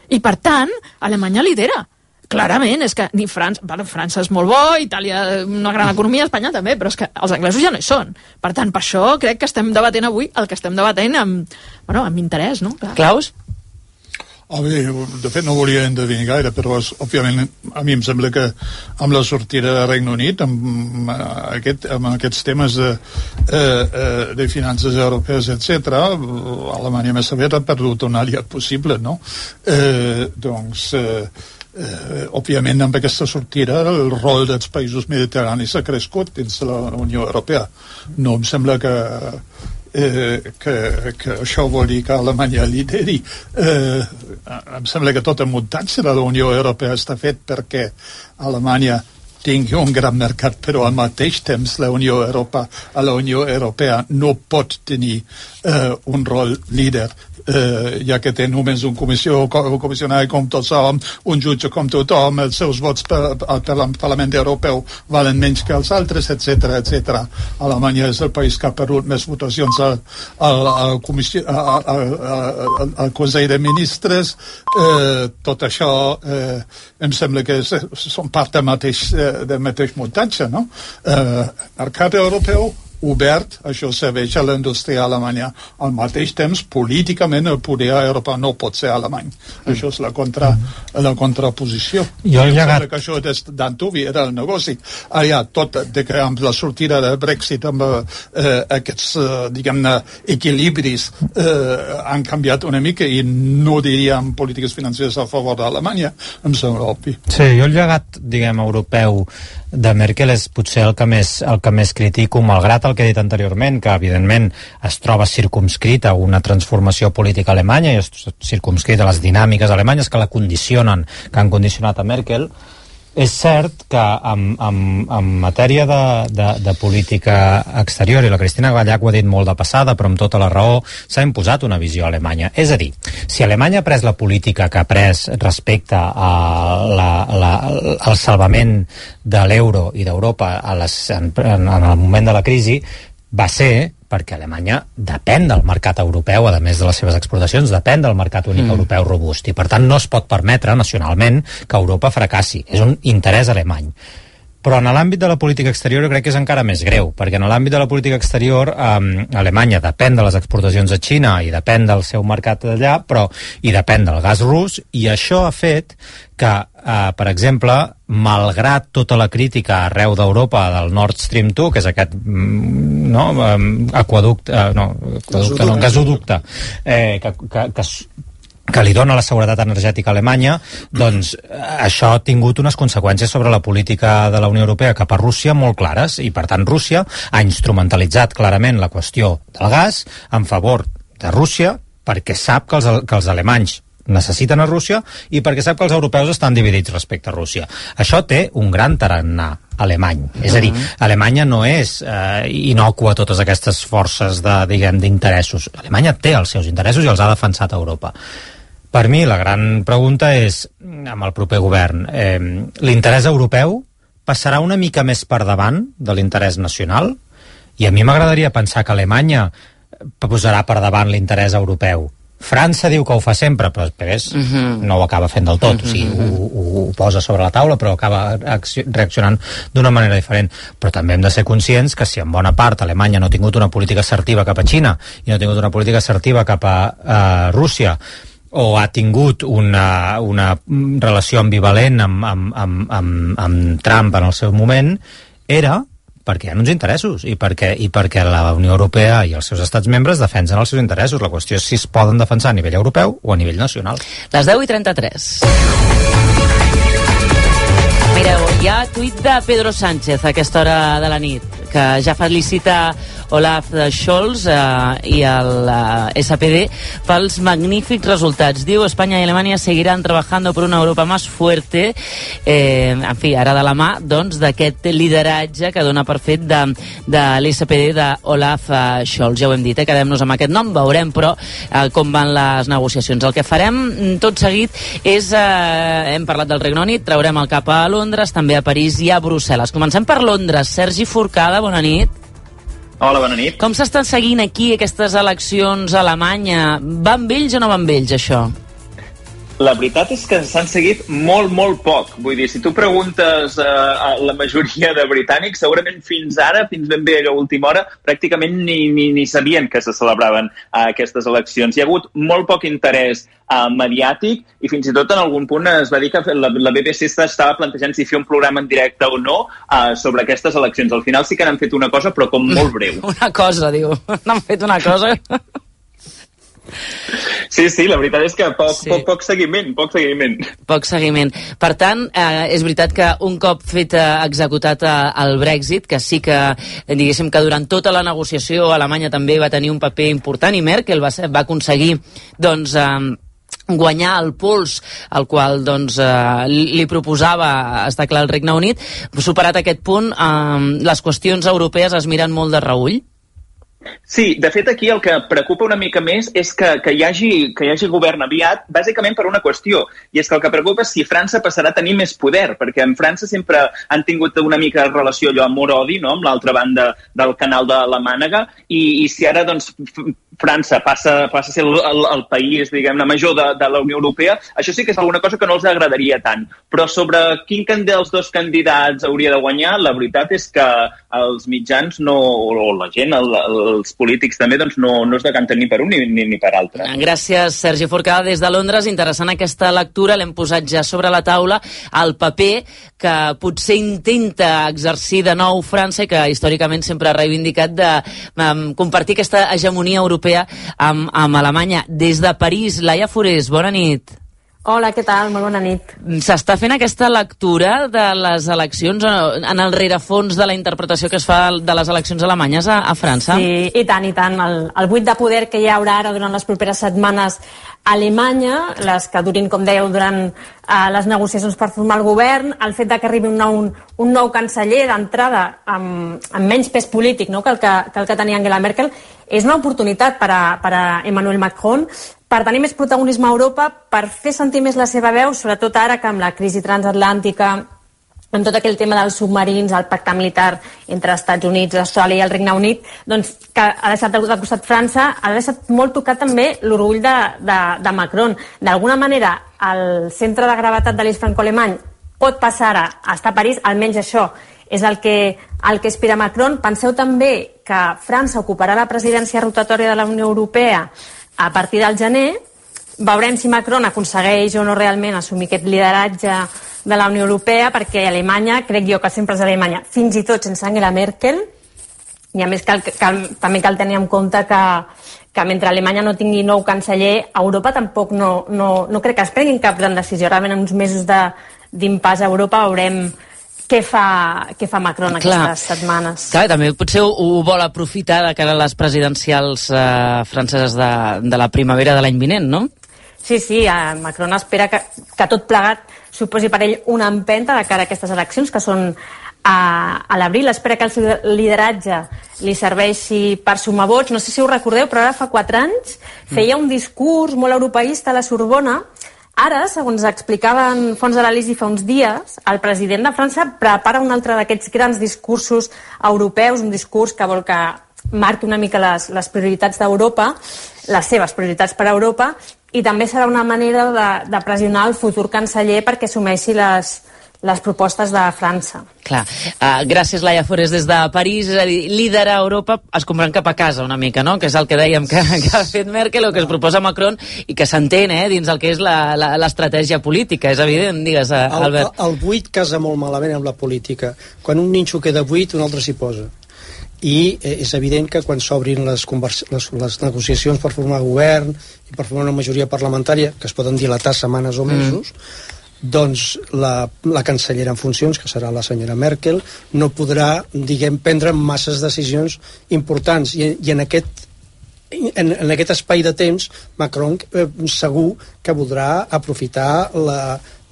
I, per tant, Alemanya lidera. Clarament, és que ni França... Bueno, França és molt bo, Itàlia una gran economia, Espanya també, però és que els anglesos ja no hi són. Per tant, per això crec que estem debatent avui el que estem debatent amb, bueno, amb interès, no? Clar. Claus? A bé, de fet no volia endevinir gaire, però és, òbviament a mi em sembla que amb la sortida de Regne Unit, amb, aquest, amb aquests temes de, eh, eh, de finances europees, etc, Alemanya més aviat ha perdut un aliat possible, no? Eh, doncs, eh, eh, òbviament amb aquesta sortida el rol dels països mediterranis ha crescut dins la Unió Europea. No em sembla que eh, que, que això vol dir que Alemanya lideri. Eh, em sembla que tot el muntatge de la Unió Europea està fet perquè Alemanya tingui un gran mercat, però al mateix temps la Unió, Europa, a la Unió Europea no pot tenir eh, un rol líder eh, ja que té només un comissió, un comissionari com tots sabem, un jutge com tothom, els seus vots per, per al Parlament Europeu valen menys que els altres, etc etc. Alemanya és el país que ha perdut més votacions al, al, al, comissió, al, al, al, Consell de Ministres. Eh, tot això eh, em sembla que són part del mateix, eh, del mateix muntatge, no? Eh, mercat europeu obert, això serveix a la indústria alemanya. Al mateix temps, políticament, el poder a Europa no pot ser alemany. Mm. Això és la, contra, la contraposició. Jo he llegat... que això d'Antuvi era el negoci. Allà, tot de que amb la sortida del Brexit, amb eh, aquests, eh, diguem-ne, equilibris eh, han canviat una mica i no diríem polítiques financeres a favor d'Alemanya, em sembla obvi. Sí, jo el llegat, diguem, europeu de Merkel és potser el que més, el que més critico, malgrat el que he dit anteriorment, que evidentment es troba circumscrita una transformació política alemanya i es circumscrita les dinàmiques alemanyes que la condicionen, que han condicionat a Merkel, és cert que en, en, en matèria de, de, de política exterior, i la Cristina Gallac ho ha dit molt de passada, però amb tota la raó, s'ha imposat una visió a Alemanya. És a dir, si Alemanya ha pres la política que ha pres respecte a la, la, al salvament de l'euro i d'Europa en, en el moment de la crisi, va ser perquè Alemanya depèn del mercat europeu, a més de les seves exportacions, depèn del mercat únic mm. europeu robust, i per tant no es pot permetre nacionalment que Europa fracassi. És un interès alemany. Però en l'àmbit de la política exterior crec que és encara més greu, perquè en l'àmbit de la política exterior eh, Alemanya depèn de les exportacions a Xina i depèn del seu mercat d'allà, però i depèn del gas rus, i això ha fet que, eh, per exemple, malgrat tota la crítica arreu d'Europa del Nord Stream 2, que és aquest mm, no, aquaducte, eh, no, aquaducte, no, gasoducte, eh, que, que, que que li dona la seguretat energètica a Alemanya, doncs això ha tingut unes conseqüències sobre la política de la Unió Europea cap a Rússia molt clares i per tant Rússia ha instrumentalitzat clarament la qüestió del gas en favor de Rússia perquè sap que els, que els alemanys necessiten a Rússia i perquè sap que els europeus estan dividits respecte a Rússia. Això té un gran tarannà alemany. És a dir, Alemanya no és eh, inocua a totes aquestes forces de, diguem, d'interessos. Alemanya té els seus interessos i els ha defensat a Europa. Per mi la gran pregunta és, amb el proper govern, eh, l'interès europeu passarà una mica més per davant de l'interès nacional? I a mi m'agradaria pensar que Alemanya posarà per davant l'interès europeu. França diu que ho fa sempre, però després uh mhm. -huh. no ho acaba fent del tot. Uh -huh. o sigui, mhm. ho, ho, ho posa sobre la taula, però acaba reaccionant d'una manera diferent. Però també hem de ser conscients que si en bona part Alemanya no ha tingut una política assertiva cap a Xina i no ha tingut una política assertiva cap a uh, Rússia, o ha tingut una, una relació ambivalent amb, amb, amb, amb, amb Trump en el seu moment, era perquè hi ha uns interessos i perquè, i perquè la Unió Europea i els seus estats membres defensen els seus interessos. La qüestió és si es poden defensar a nivell europeu o a nivell nacional. Les 10 i 33. Mireu, hi ha tuit de Pedro Sánchez a aquesta hora de la nit, que ja felicita Olaf Scholz eh, i el eh, SPD pels magnífics resultats. Diu Espanya i Alemanya seguiran trabajando por una Europa más fuerte. Eh, en fi, ara de la mà doncs, d'aquest lideratge que dona per fet de, de l'SPD d'Olaf eh, Scholz. Ja ho hem dit, eh? quedem-nos amb aquest nom, veurem però eh, com van les negociacions. El que farem mm, tot seguit és, eh, hem parlat del Regne Unit, traurem el cap a Londres, també a París i a Brussel·les. Comencem per Londres. Sergi Forcada, bona nit. Hola, bona nit. Com s'estan seguint aquí aquestes eleccions a Alemanya? Van vells o no van vells, això? La veritat és que s'han seguit molt, molt poc. Vull dir, si tu preguntes uh, a la majoria de britànics, segurament fins ara, fins ben bé a última hora, pràcticament ni, ni, ni sabien que se celebraven uh, aquestes eleccions. Hi ha hagut molt poc interès uh, mediàtic i fins i tot en algun punt es va dir que la, la BBC estava plantejant si fer un programa en directe o no uh, sobre aquestes eleccions. Al final sí que n'han fet una cosa, però com molt breu. Una cosa, diu. N'han fet una cosa... Sí, sí, la veritat és que poc, sí. poc, poc seguiment, poc seguiment. Poc seguiment. Per tant, eh, és veritat que un cop fet eh, executat eh, el Brexit, que sí que, diguéssim que durant tota la negociació Alemanya també va tenir un paper important i Merkel va, ser, va aconseguir doncs, eh, guanyar el pols al qual doncs, eh, li proposava està clar el Regne Unit, superat aquest punt, eh, les qüestions europees es miren molt de reull? Sí, de fet aquí el que preocupa una mica més és que, que, hi, hagi, que hi hagi govern aviat, bàsicament per una qüestió, i és que el que preocupa és si França passarà a tenir més poder, perquè en França sempre han tingut una mica de relació allò amor-odi, no?, amb l'altra banda del canal de la Mànega, i, i si ara doncs, França passa, passa a ser el, el, el país, diguem-ne, major de, de la Unió Europea, això sí que és alguna cosa que no els agradaria tant. Però sobre quin dels dos candidats hauria de guanyar, la veritat és que els mitjans no, o la gent, el, els polítics també, doncs no, no es decanten ni per un ni, ni, ni per altre. Gràcies, Sergi Forcada, des de Londres. Interessant aquesta lectura. L'hem posat ja sobre la taula el paper que potser intenta exercir de nou França i que històricament sempre ha reivindicat de um, compartir aquesta hegemonia europea amb, amb Alemanya. Des de París, Laia Forés, bona nit. Hola, què tal? Molt bona nit. S'està fent aquesta lectura de les eleccions en el rerefons de la interpretació que es fa de les eleccions alemanyes a, a França? Sí, i tant, i tant. El, el buit de poder que hi haurà ara durant les properes setmanes a Alemanya, les que durin, com dèieu, durant uh, les negociacions per formar el govern, el fet de que arribi un nou, un nou canceller d'entrada amb, amb menys pes polític no? que, el que, que el que tenia Angela Merkel, és una oportunitat per a, per a Emmanuel Macron per tenir més protagonisme a Europa, per fer sentir més la seva veu, sobretot ara que amb la crisi transatlàntica, amb tot aquell tema dels submarins, el pacte militar entre Estats Units, Austràlia i el Regne Unit, doncs, que ha deixat de costat França, ha deixat molt tocat també l'orgull de, de, de Macron. D'alguna manera, el centre de gravetat de l'eix franco-alemany pot passar ara a estar a París, almenys això és el que, el que aspira Macron. Penseu també que França ocuparà la presidència rotatòria de la Unió Europea a partir del gener veurem si Macron aconsegueix o no realment assumir aquest lideratge de la Unió Europea, perquè Alemanya, crec jo que sempre és Alemanya, fins i tot sense Angela Merkel, i a més cal, cal, també cal tenir en compte que, que mentre Alemanya no tingui nou canceller, Europa tampoc no, no, no crec que es prenguin cap gran decisió. Ara venen uns mesos d'impàs a Europa, veurem què fa, què fa Macron Clar. aquestes setmanes. Clar, també potser ho, ho vol aprofitar de cara a les presidencials eh, franceses de, de la primavera de l'any vinent, no? Sí, sí, eh, Macron espera que, que tot plegat suposi per ell una empenta de cara a aquestes eleccions, que són a, a l'abril. Espera que el seu lideratge li serveixi per sumar vots. No sé si ho recordeu, però ara fa quatre anys feia un discurs molt europeista a la Sorbona Ara, segons explicaven Fons de fa uns dies, el president de França prepara un altre d'aquests grans discursos europeus, un discurs que vol que marqui una mica les, les prioritats d'Europa, les seves prioritats per a Europa, i també serà una manera de, de pressionar el futur canceller perquè assumeixi les, les propostes de França. Clar. Uh, gràcies, Laia Forés, des de París. És a dir, líder a Europa es comprant cap a casa una mica, no? Que és el que dèiem que, que ha fet Merkel o que es proposa Macron i que s'entén, eh, dins el que és l'estratègia política. És evident, digues, uh, Albert. El, el buit casa molt malament amb la política. Quan un ninxo queda buit, un altre s'hi posa i eh, és evident que quan s'obrin les, les, les negociacions per formar govern i per formar una majoria parlamentària, que es poden dilatar setmanes o mm. mesos, mm doncs la, la cancellera en funcions, que serà la senyora Merkel, no podrà, diguem, prendre masses decisions importants. I, i en aquest en, en aquest espai de temps Macron eh, segur que voldrà aprofitar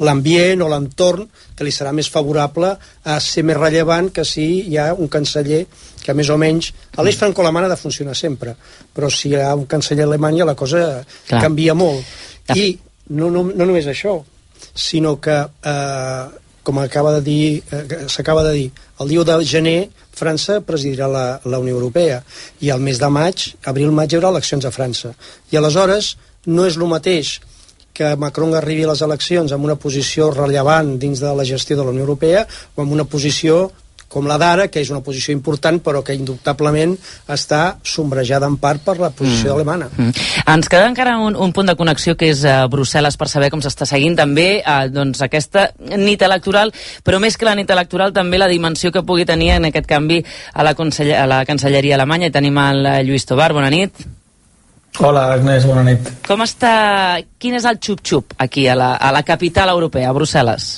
l'ambient o l'entorn que li serà més favorable a ser més rellevant que si hi ha un canceller que més o menys a l'eix franco-alemany ha de funcionar sempre però si hi ha un canceller a Alemanya la cosa Clar. canvia molt i no, no, no només això sinó que, eh, com acaba de dir, eh, s'acaba de dir, el dia de gener França presidirà la, la Unió Europea i al mes de maig, abril-maig, hi haurà eleccions a França. I aleshores no és el mateix que Macron arribi a les eleccions amb una posició rellevant dins de la gestió de la Unió Europea o amb una posició com la d'ara, que és una posició important però que indubtablement està sombrejada en part per la posició mm. alemana. Mm. Ens queda encara un, un punt de connexió que és uh, Brussel·les per saber com s'està seguint també uh, doncs aquesta nit electoral, però més que la nit electoral també la dimensió que pugui tenir en aquest canvi a la, a la Cancelleria alemanya. I tenim el uh, Lluís Tobar, bona nit. Hola, Agnès, bona nit. Com està... Quin és el xup-xup aquí a la, a la capital europea, a Brussel·les?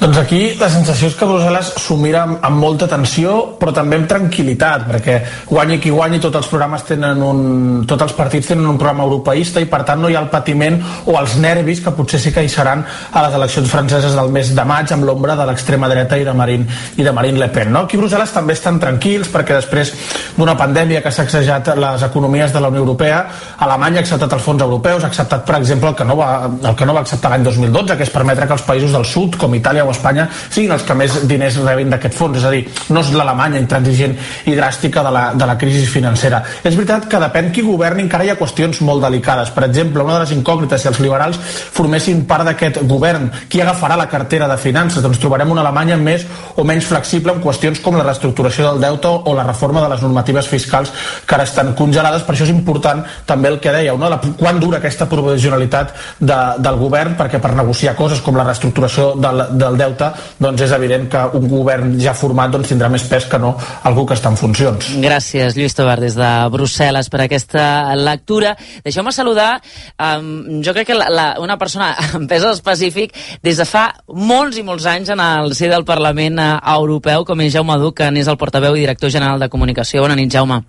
Doncs aquí la sensació és que Brussel·les s'ho mira amb, amb molta tensió, però també amb tranquil·litat, perquè guanyi qui guanyi, tots els programes tenen un, tots els partits tenen un programa europeista i per tant no hi ha el patiment o els nervis que potser sí que hi seran a les eleccions franceses del mes de maig amb l'ombra de l'extrema dreta i de Marine, i de Marine Le Pen. No? Aquí Brussel·les també estan tranquils perquè després d'una pandèmia que s'ha sacsejat les economies de la Unió Europea, Alemanya ha acceptat els fons europeus, ha acceptat, per exemple, el que no va, el que no va acceptar l'any 2012, que és permetre que els països del sud, com Itàlia o Espanya, siguin els que més diners rebin d'aquest fons. És a dir, no és l'Alemanya intransigent i dràstica de la, de la crisi financera. És veritat que depèn qui governi encara hi ha qüestions molt delicades. Per exemple, una de les incògnites, si els liberals formessin part d'aquest govern, qui agafarà la cartera de finances? Doncs trobarem una Alemanya més o menys flexible en qüestions com la reestructuració del deute o la reforma de les normatives fiscals que ara estan congelades. Per això és important també el que dèieu, no? la, quan dura aquesta provisionalitat de, del govern, perquè per negociar coses com la reestructuració del, del deute, doncs és evident que un govern ja format doncs, tindrà més pes que no algú que està en funcions. Gràcies, Lluís Tobar, des de Brussel·les, per aquesta lectura. Deixeu-me saludar, um, jo crec que la, la, una persona amb pes específic des de fa molts i molts anys en el ser del Parlament uh, Europeu, com és Jaume Duc, que n'és el portaveu i director general de comunicació. Bona nit, Jaume.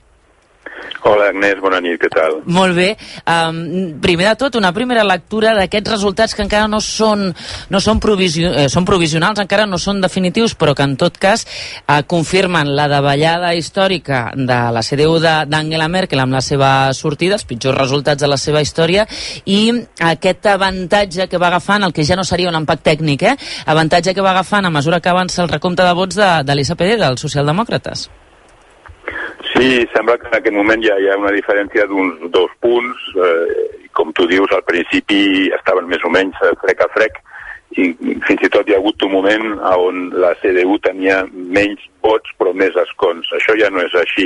Hola Agnès, bona nit, què tal? Molt bé. Um, primer de tot, una primera lectura d'aquests resultats que encara no són, no són, provisio, eh, són provisionals, encara no són definitius, però que en tot cas eh, confirmen la davallada històrica de la CDU d'Angela Merkel amb la seva sortida, els pitjors resultats de la seva història, i aquest avantatge que va agafant, el que ja no seria un empat tècnic, eh? avantatge que va agafant a mesura que avança el recompte de vots de, de l'SPD, dels socialdemòcrates. Sí, sembla que en aquest moment ja hi ha una diferència d'uns dos punts. Eh, com tu dius, al principi estaven més o menys frec a frec i fins i tot hi ha hagut un moment on la CDU tenia menys vots però més escons. Això ja no és així.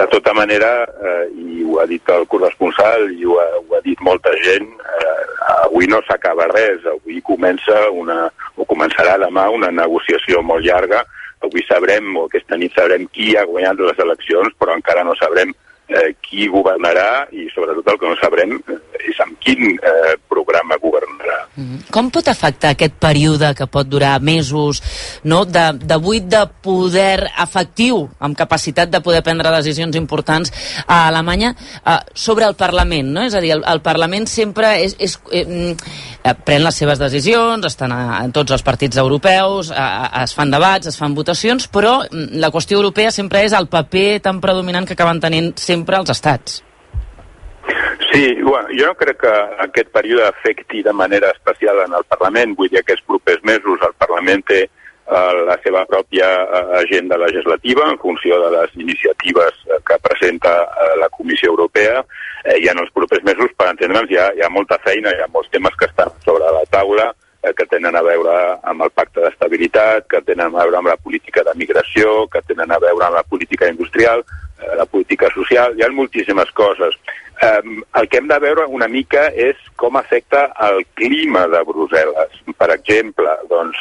De tota manera, eh, i ho ha dit el corresponsal i ho ha, ho ha dit molta gent, eh, avui no s'acaba res. Avui comença una, o començarà demà una negociació molt llarga avui sabrem, o aquesta nit sabrem qui ha guanyat les eleccions, però encara no sabrem eh, qui governarà i sobretot el que no sabrem és amb quin eh, programa governarà. Mm -hmm. Com pot afectar aquest període que pot durar mesos no? de, de buit de poder efectiu amb capacitat de poder prendre decisions importants a Alemanya eh, sobre el Parlament? No? És a dir, el, el Parlament sempre és, és, eh, eh, pren les seves decisions, estan a, a tots els partits europeus, a, a, es fan debats, es fan votacions, però mm, la qüestió europea sempre és el paper tan predominant que acaben tenint sempre els estats. Sí, bueno, jo no crec que aquest període afecti de manera especial en el Parlament. Vull dir, aquests propers mesos el Parlament té eh, la seva pròpia eh, agenda legislativa en funció de les iniciatives eh, que presenta la Comissió Europea eh, i en els propers mesos, per entendre'ns, hi, hi ha molta feina, hi ha molts temes que estan sobre la taula eh, que tenen a veure amb el pacte d'estabilitat, que tenen a veure amb la política de migració, que tenen a veure amb la política industrial, la política social, hi ha moltíssimes coses. Eh, el que hem de veure una mica és com afecta el clima de Brussel·les. Per exemple, doncs,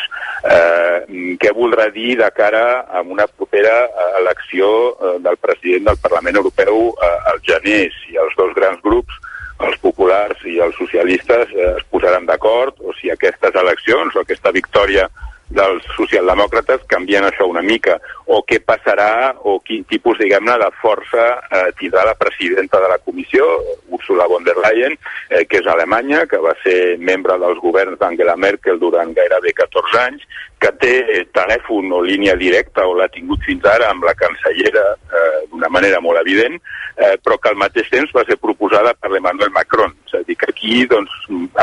eh, què voldrà dir de cara a una propera elecció eh, del president del Parlament Europeu eh, al gener, si els dos grans grups els populars i els socialistes eh, es posaran d'acord o si aquestes eleccions o aquesta victòria dels socialdemòcrates canvien això una mica, o què passarà o quin tipus, diguem-ne, de força eh, tindrà la presidenta de la comissió, Ursula von der Leyen, eh, que és alemanya, que va ser membre dels governs d'Angela Merkel durant gairebé 14 anys, que té telèfon o línia directa, o l'ha tingut fins ara amb la cancellera eh, d'una manera molt evident, eh, però que al mateix temps va ser proposada per l'Emmanuel Macron. És a dir, que aquí doncs,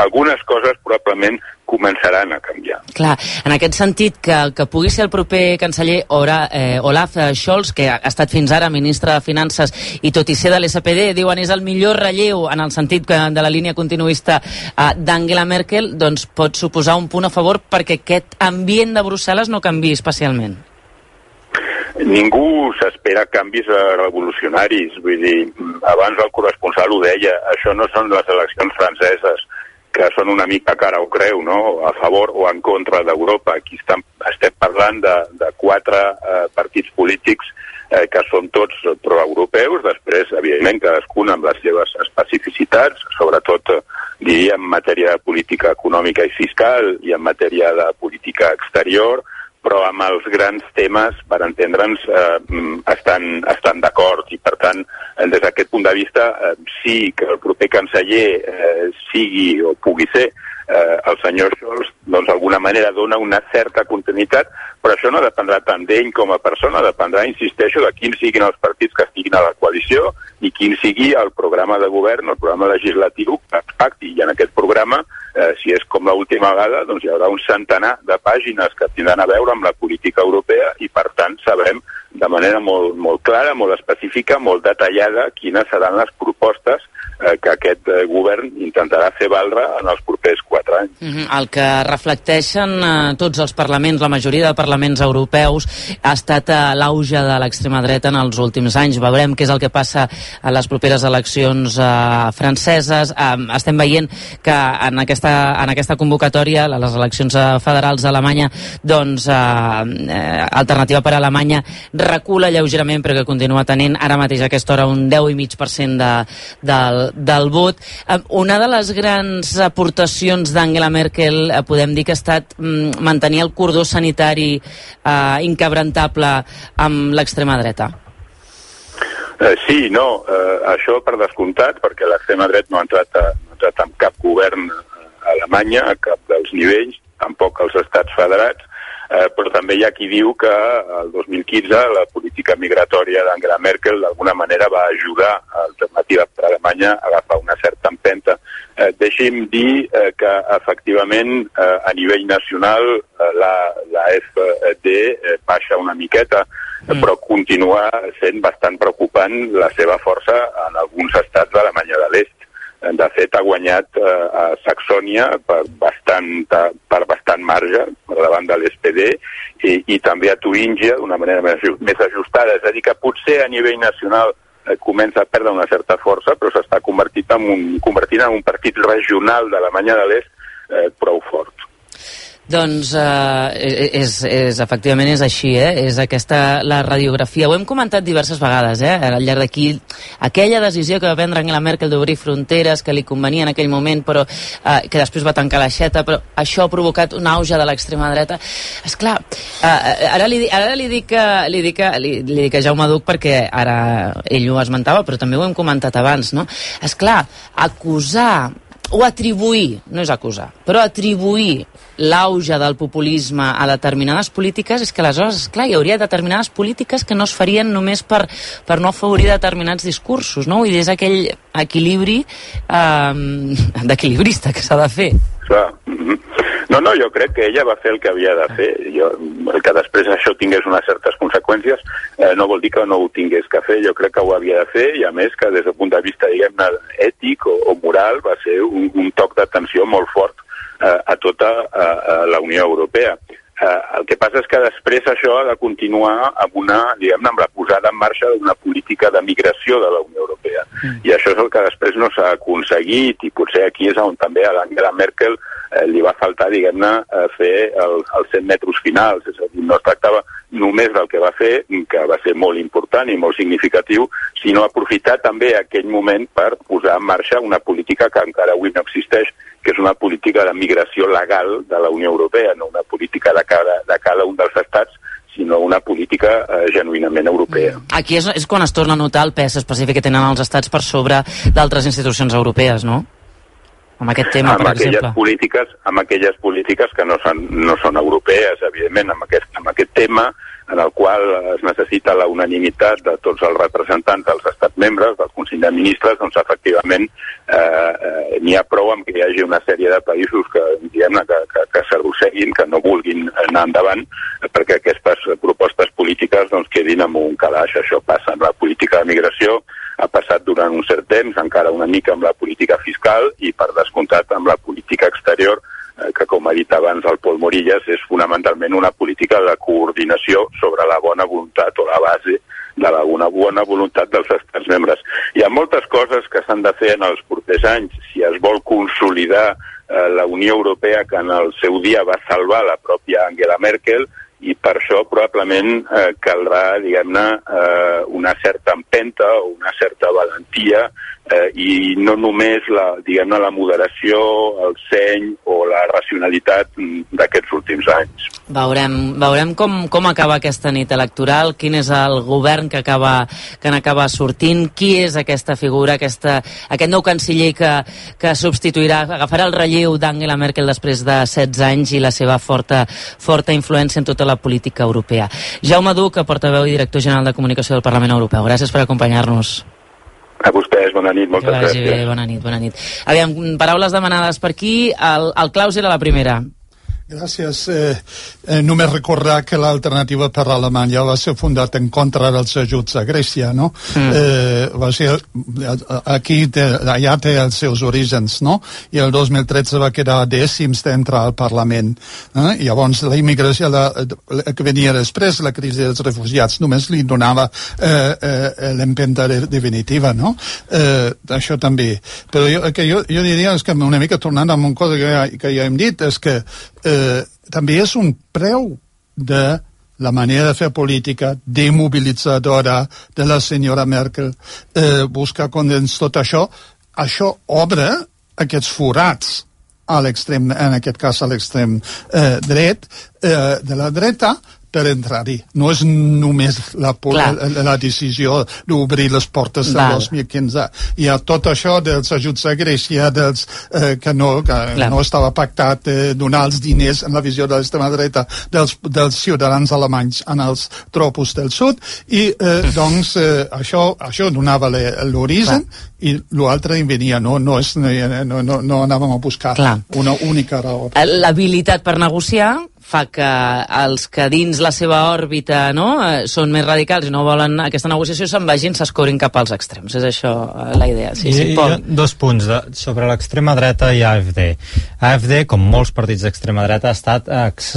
algunes coses probablement començaran a canviar. Clar, en aquest sentit, que, que pugui ser el proper canceller Ora, eh, Olaf Scholz, que ha estat fins ara ministre de Finances i tot i ser de l'SPD, diuen és el millor relleu en el sentit que, de la línia continuista eh, d'Angela Merkel, doncs pot suposar un punt a favor perquè aquest ambient de Brussel·les no canvi especialment. Ningú s'espera canvis revolucionaris, vull dir, abans el corresponsal ho deia, això no són les eleccions franceses, que són una mica cara o creu, no? a favor o en contra d'Europa. Aquí estem, estem parlant de, de quatre eh, partits polítics eh, que som tots proeuropeus, després, evidentment, cadascun amb les seves especificitats, sobretot, eh, diria, en matèria de política econòmica i fiscal i en matèria de política exterior, però amb els grans temes, per entendre'ns, eh, mm, estan, estan d'acord. I, per tant, eh, des d'aquest punt de vista, eh, sí que el proper canceller eh, sigui o pugui ser eh, el senyor Scholz, doncs d'alguna manera dona una certa continuïtat, però això no dependrà tant d'ell com a persona, dependrà, insisteixo, de quins siguin els partits que estiguin a la coalició i quin sigui el programa de govern, el programa legislatiu que pacti. I en aquest programa, eh, si és com l'última vegada, doncs hi haurà un centenar de pàgines que tindran a veure amb la política europea i, per tant, sabrem de manera molt, molt clara, molt específica, molt detallada, quines seran les propostes eh, que aquest eh, govern intentarà fer valdre en els propers quatre anys. Mm -hmm. El que reflecteixen eh, tots els parlaments, la majoria de parlaments europeus, ha estat eh, l'auge de l'extrema dreta en els últims anys. Veurem què és el que passa a les properes eleccions eh, franceses. Eh, estem veient que en aquesta, en aquesta convocatòria, les eleccions eh, federals d'Alemanya, doncs, eh, eh, Alternativa per a Alemanya recula lleugerament, però que continua tenint ara mateix a aquesta hora un 10,5% de, del, del vot. Eh, una de les grans aportacions d'Angela Merkel eh, podem dir que ha estat mm, mantenir el cordó sanitari eh, inquebrantable amb l'extrema dreta. Eh, sí, no, eh, això per descomptat, perquè l'extrema dreta no ha entrat, a, no ha entrat en cap govern a Alemanya, a cap dels nivells, tampoc als estats federats, eh, però també hi ha qui diu que el 2015 la política migratòria d'Angela Merkel d'alguna manera va ajudar a Alternativa per a Alemanya a agafar una certa empenta. Eh, deixi'm dir eh, que efectivament eh, a nivell nacional eh, la, la FD eh, baixa una miqueta, mm. però continua sent bastant preocupant la seva força en alguns estats d'Alemanya de l'Est de fet ha guanyat eh, a Saxònia per bastant, per bastant marge per davant de l'SPD i, i també a Turíngia d'una manera més, més ajustada. És a dir, que potser a nivell nacional eh, comença a perdre una certa força, però s'està convertint, en un, convertint en un partit regional d'Alemanya de l'Est eh, prou fort. Doncs eh, és, és, efectivament és així, eh? és aquesta la radiografia. Ho hem comentat diverses vegades eh? al llarg d'aquí. Aquella decisió que va prendre Angela Merkel d'obrir fronteres, que li convenia en aquell moment, però eh, que després va tancar l'aixeta, però això ha provocat un auge de l'extrema dreta. És clar, eh, ara, li, ara li, dic que, li, dic que, li, li dic a Jaume Duc perquè ara ell ho esmentava, però també ho hem comentat abans, no? És clar, acusar o atribuir, no és acusar, però atribuir l'auge del populisme a determinades polítiques és que aleshores, esclar, hi hauria determinades polítiques que no es farien només per, per no afavorir determinats discursos, no? Dir, és aquell equilibri eh, d'equilibrista que s'ha de fer. Clar. Mm -hmm. No, no, jo crec que ella va fer el que havia de fer. Jo, que després això tingués unes certes conseqüències eh, no vol dir que no ho tingués que fer. Jo crec que ho havia de fer i, a més, que des del punt de vista, diguem-ne, ètic o, o moral va ser un, un toc d'atenció molt fort eh, a tota eh, a la Unió Europea. Eh, el que passa és que després això ha de continuar amb una, diguem amb la posada en marxa d'una política de migració de la Unió Europea. Mm. I això és el que després no s'ha aconseguit i potser aquí és on també a l'Angela Merkel eh, li va faltar, diguem-ne, eh, fer el, els 100 metres finals. És a dir, no es tractava només del que va fer, que va ser molt important i molt significatiu, sinó aprofitar també aquell moment per posar en marxa una política que encara avui no existeix, que és una política de migració legal de la Unió Europea, no una política de cada, de cada un dels estats, sinó una política eh, genuïnament europea. Aquí és, és quan es torna a notar el pes específic que tenen els estats per sobre d'altres institucions europees, no? amb aquest tema, amb per aquelles exemple? Polítiques, amb aquelles polítiques que no són, no són europees, evidentment, amb aquest, amb aquest tema en el qual es necessita la unanimitat de tots els representants dels estats membres, del Consell de Ministres, doncs efectivament eh, eh, n'hi ha prou amb que hi hagi una sèrie de països que, diguem que, que, que s'arrosseguin, que no vulguin anar endavant, perquè aquestes propostes polítiques doncs, quedin amb un calaix. Això passa en la política de migració, ha passat durant un cert temps, encara una mica amb la política fiscal i, per descomptat, amb la política exterior, que, com ha dit abans el Pol Morillas, és fonamentalment una política de coordinació sobre la bona voluntat o la base de la una bona voluntat dels estats membres. Hi ha moltes coses que s'han de fer en els propers anys. Si es vol consolidar eh, la Unió Europea, que en el seu dia va salvar la pròpia Angela Merkel, i per això probablement eh, caldrà, diguem-ne, eh, una certa empenta o una certa valentia eh, i no només la, diguem-ne, la moderació, el seny o la racionalitat d'aquests últims anys. Veurem, veurem com, com acaba aquesta nit electoral, quin és el govern que acaba, que n'acaba sortint, qui és aquesta figura, aquesta, aquest nou canciller que, que substituirà, agafarà el relleu d'Angela Merkel després de 16 anys i la seva forta, forta influència en tota la política europea. Jaume Duc, portaveu i director general de comunicació del Parlament Europeu. Gràcies per acompanyar-nos. A vostès, bona nit, moltes gràcies. Bé, bona nit, bona nit. Aviam, paraules demanades per aquí. El, el Claus era la primera. Gràcies. Eh, eh, només recordar que l'alternativa per Alemanya va ser fundat en contra dels ajuts a Grècia, no? Mm. Eh, va ser, aquí té, allà té els seus orígens, no? I el 2013 va quedar dècims d'entrar al Parlament. Eh? I llavors la immigració la, la, que venia després, la crisi dels refugiats, només li donava eh, eh, l'empenta de, definitiva, no? Eh, això també. Però jo, que jo, jo diria és que una mica tornant a una cosa que ja, que ja hem dit, és que eh, també és un preu de la manera de fer política demobilitzadora de la senyora Merkel. Eh, busca condens tot això. Això obre aquests forats a l'extrem, en aquest cas a l'extrem eh, dret. Eh, de la dreta per entrar-hi. No és només la, la, la decisió d'obrir les portes del 2015. Hi ha tot això dels ajuts a Grècia, dels, eh, que, no, que no estava pactat eh, donar els diners en la visió de l'extrema dreta dels, dels ciutadans alemanys en els tropos del sud i eh, doncs eh, això, això donava l'origen i l'altre venia, no, no, és, no, no, no anàvem a buscar Clar. una única raó. L'habilitat per negociar fa que els que dins la seva òrbita no, eh, són més radicals i no volen aquesta negociació se'n vagin, s'escorin cap als extrems. És això eh, la idea. Sí, I, sí, Pol. Dos punts de, sobre l'extrema dreta i AFD. AFD, com molts partits d'extrema dreta, ha estat ex,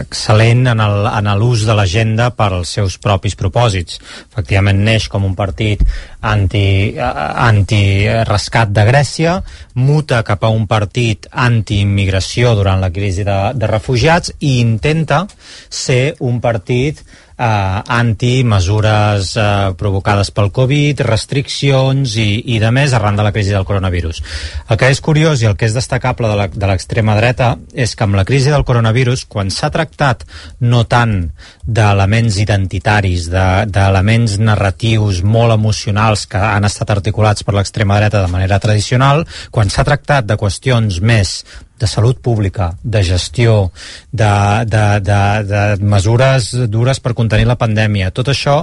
excel·lent en l'ús de l'agenda per als seus propis propòsits. Efectivament, neix com un partit anti, anti-rescat de Grècia, muta cap a un partit anti-immigració durant la crisi de, de refugiats i intenta ser un partit eh, anti-mesures eh, provocades pel Covid, restriccions i, i de més arran de la crisi del coronavirus. El que és curiós i el que és destacable de la- de l'extrema dreta és que amb la crisi del coronavirus, quan s'ha tractat no tant d'elements identitaris, de- d'elements de, narratius molt emocionals que han estat articulats per l'extrema dreta de manera tradicional, quan s'ha tractat de qüestions més de salut pública, de gestió, de, de, de, de mesures dures per contenir la pandèmia. Tot això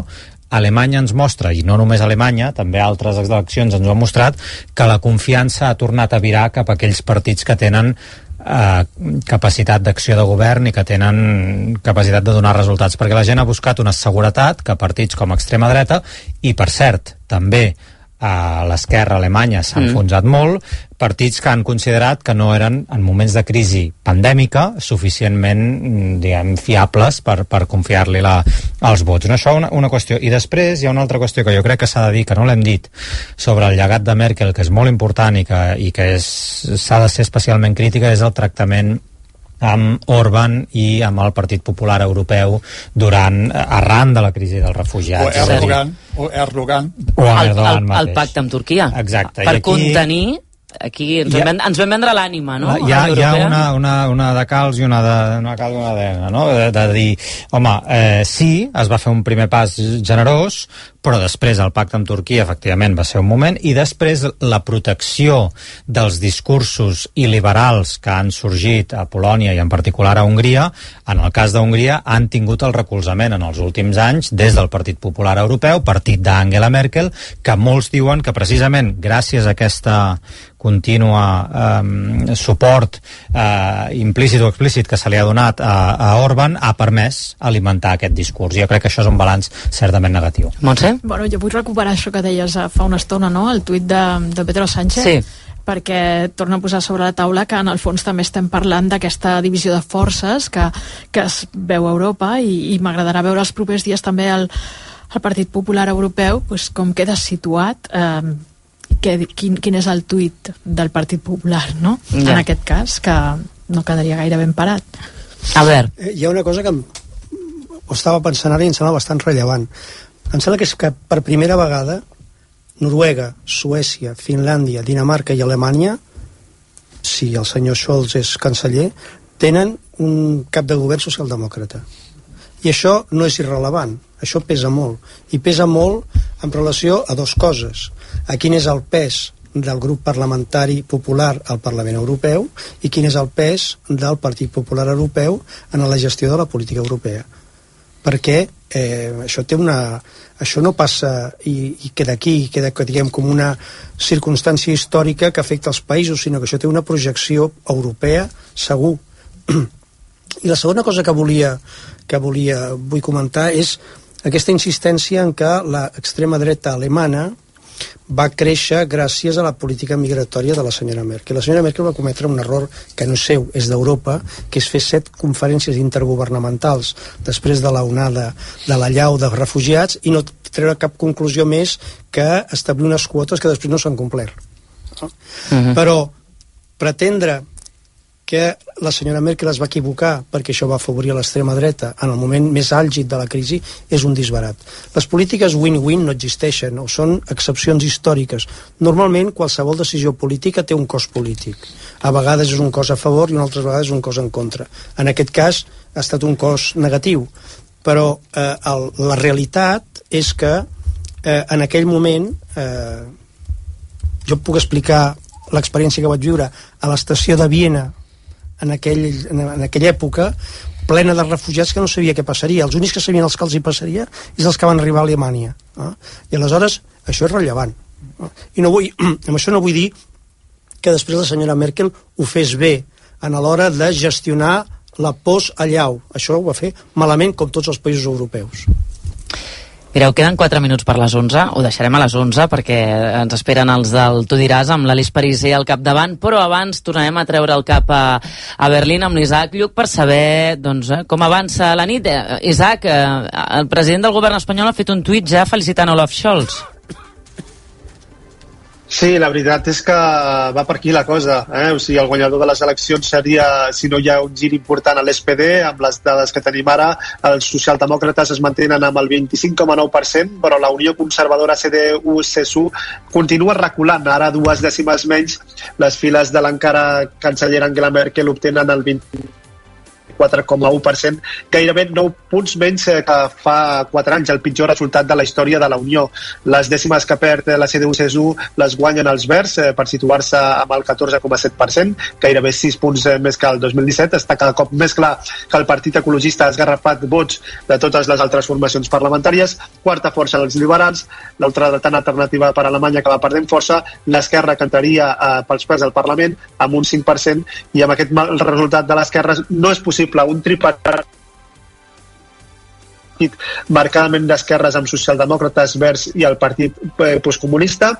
Alemanya ens mostra, i no només Alemanya, també altres eleccions ens ho han mostrat, que la confiança ha tornat a virar cap a aquells partits que tenen eh, capacitat d'acció de govern i que tenen capacitat de donar resultats, perquè la gent ha buscat una seguretat que partits com extrema dreta, i per cert, també a l'esquerra alemanya s'ha Mm. enfonsat molt, partits que han considerat que no eren, en moments de crisi pandèmica, suficientment, mm, diguem, fiables per, per confiar-li els vots. No, això una, una qüestió. I després hi ha una altra qüestió que jo crec que s'ha de dir, que no l'hem dit, sobre el llegat de Merkel, que és molt important i que, i que s'ha de ser especialment crítica, és el tractament amb Orban i amb el Partit Popular Europeu durant, arran de la crisi dels refugiats. O Erdogan, o Erdogan. o el, Erdogan el, mateix. el pacte amb Turquia. Exacte. Per I aquí- contenir aquí ens, ha- vam, ens vam vendre l'ànima, no? Hi ha, hi ha una, una, una de calç i una de, una calç i una d'arena, no? De, de dir, home, eh, sí, es va fer un primer pas generós, però després el pacte amb Turquia efectivament va ser un moment i després la protecció dels discursos il·liberals que han sorgit a Polònia i en particular a Hongria, en el cas d'Hongria han tingut el recolzament en els últims anys des del Partit Popular Europeu, partit d'Angela Merkel, que molts diuen que precisament gràcies a aquesta contínua eh, suport eh, implícit o explícit que se li ha donat a, a Orban ha permès alimentar aquest discurs. Jo crec que això és un balanç certament negatiu. Montse? Bueno, jo vull recuperar això que deies eh, fa una estona, no?, el tuit de, de Pedro Sánchez. Sí. perquè torna a posar sobre la taula que en el fons també estem parlant d'aquesta divisió de forces que, que es veu a Europa i, i m'agradarà veure els propers dies també el, el Partit Popular Europeu pues, com queda situat eh, que, quin, quin és el tuit del Partit Popular no? Ja. en aquest cas que no quedaria gaire ben parat Albert Eh, Hi ha una cosa que em, o estava pensant ara i em sembla bastant rellevant. Em sembla que és que per primera vegada Noruega, Suècia, Finlàndia, Dinamarca i Alemanya, si el senyor Scholz és canceller, tenen un cap de govern socialdemòcrata. I això no és irrelevant, això pesa molt. I pesa molt en relació a dues coses. A quin és el pes del grup parlamentari popular al Parlament Europeu i quin és el pes del Partit Popular Europeu en la gestió de la política europea. Perquè eh, això té una, això no passa i, i queda aquí, queda diguem, com una circumstància històrica que afecta els països, sinó que això té una projecció europea segur. I la segona cosa que volia, que volia vull comentar és aquesta insistència en que l'extrema dreta alemana va créixer gràcies a la política migratòria de la senyora Merkel. La senyora Merkel va cometre un error que no és seu, és d'Europa, que és fer set conferències intergovernamentals després de la onada de la llau de refugiats i no treure cap conclusió més que establir unes quotes que després no s'han complert. No? Uh mhm. -huh. Però pretendre que la senyora Merkel es va equivocar perquè això va afavorir l'extrema dreta en el moment més àlgid de la crisi és un disbarat. Les polítiques win-win no existeixen o són excepcions històriques. Normalment qualsevol decisió política té un cost polític. A vegades és un cos a favor i en altres vegades un cos en contra. En aquest cas ha estat un cos negatiu, però eh, el, la realitat és que eh, en aquell moment eh, jo puc explicar l'experiència que vaig viure a l'estació de Viena en, aquell, en, en aquella època plena de refugiats que no sabia què passaria. Els únics que sabien els que els hi passaria és els que van arribar a Alemanya. Eh? I aleshores això és rellevant. Eh? I no vull, amb això no vull dir que després la senyora Merkel ho fes bé en l'hora de gestionar la post allau. Això ho va fer malament com tots els països europeus. Mireu, queden 4 minuts per les 11, ho deixarem a les 11 perquè ens esperen els del Tu diràs amb l'Alice Pariser al capdavant, però abans tornarem a treure el cap a, a Berlín amb l'Isaac Lluc per saber doncs, eh, com avança la nit. Eh, Isaac, eh, el president del govern espanyol ha fet un tuit ja felicitant Olaf Scholz. Sí, la veritat és que va per aquí la cosa. Eh? O sigui, el guanyador de les eleccions seria, si no hi ha un gir important a l'SPD, amb les dades que tenim ara, els socialdemòcrates es mantenen amb el 25,9%, però la Unió Conservadora CDU-CSU continua reculant, ara dues dècimes menys. Les files de l'encara cancellera Angela Merkel obtenen el 20 4,1%, gairebé 9 punts menys eh, que fa 4 anys, el pitjor resultat de la història de la Unió. Les dècimes que perd la CDU-CSU les guanyen els Verds eh, per situar-se amb el 14,7%, gairebé 6 punts eh, més que el 2017. Està cada cop més clar que el Partit Ecologista ha esgarrafat vots de totes les altres formacions parlamentàries. Quarta força dels liberals, l'altra tan alternativa per a Alemanya que va perdent força, l'esquerra cantaria eh, pels pes del Parlament amb un 5% i amb aquest mal resultat de l'esquerra no és possible possible un tripartit marcadament d'esquerres amb socialdemòcrates, verds i el partit eh, postcomunista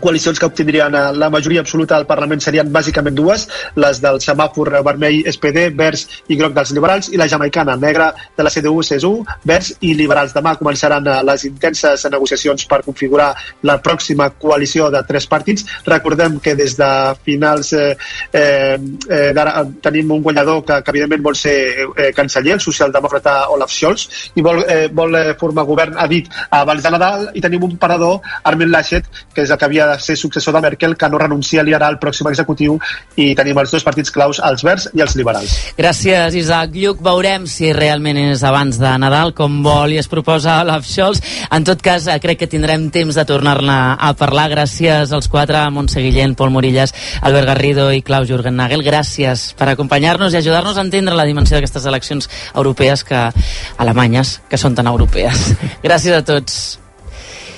coalicions que obtindrien eh, la majoria absoluta del Parlament serien bàsicament dues, les del semàfor vermell SPD, verds i groc dels liberals, i la jamaicana negra de la CDU, CSU, verds i liberals. Demà començaran eh, les intenses negociacions per configurar la pròxima coalició de tres partits. Recordem que des de finals eh, eh, eh tenim un guanyador que, que evidentment vol ser eh, canceller, el socialdemòcrata Olaf Scholz, i vol, eh, vol formar govern, ha dit, abans de Nadal, i tenim un parador, Armin Laschet, que és el que havia de ser successor de Merkel, que no renuncia a liderar el pròxim executiu i tenim els dos partits claus, els verds i els liberals. Gràcies, Isaac. Lluc, veurem si realment és abans de Nadal, com vol i es proposa Olaf Scholz. En tot cas, eh, crec que tindrem temps de tornar-ne a parlar. Gràcies als quatre, Montse Guillén, Pol Morillas, Albert Garrido i Klaus Jürgen Nagel. Gràcies per acompanyar-nos i ajudar-nos a entendre la dimensió d'aquestes eleccions europees que alemanyes, que són tan europees. Gràcies a tots.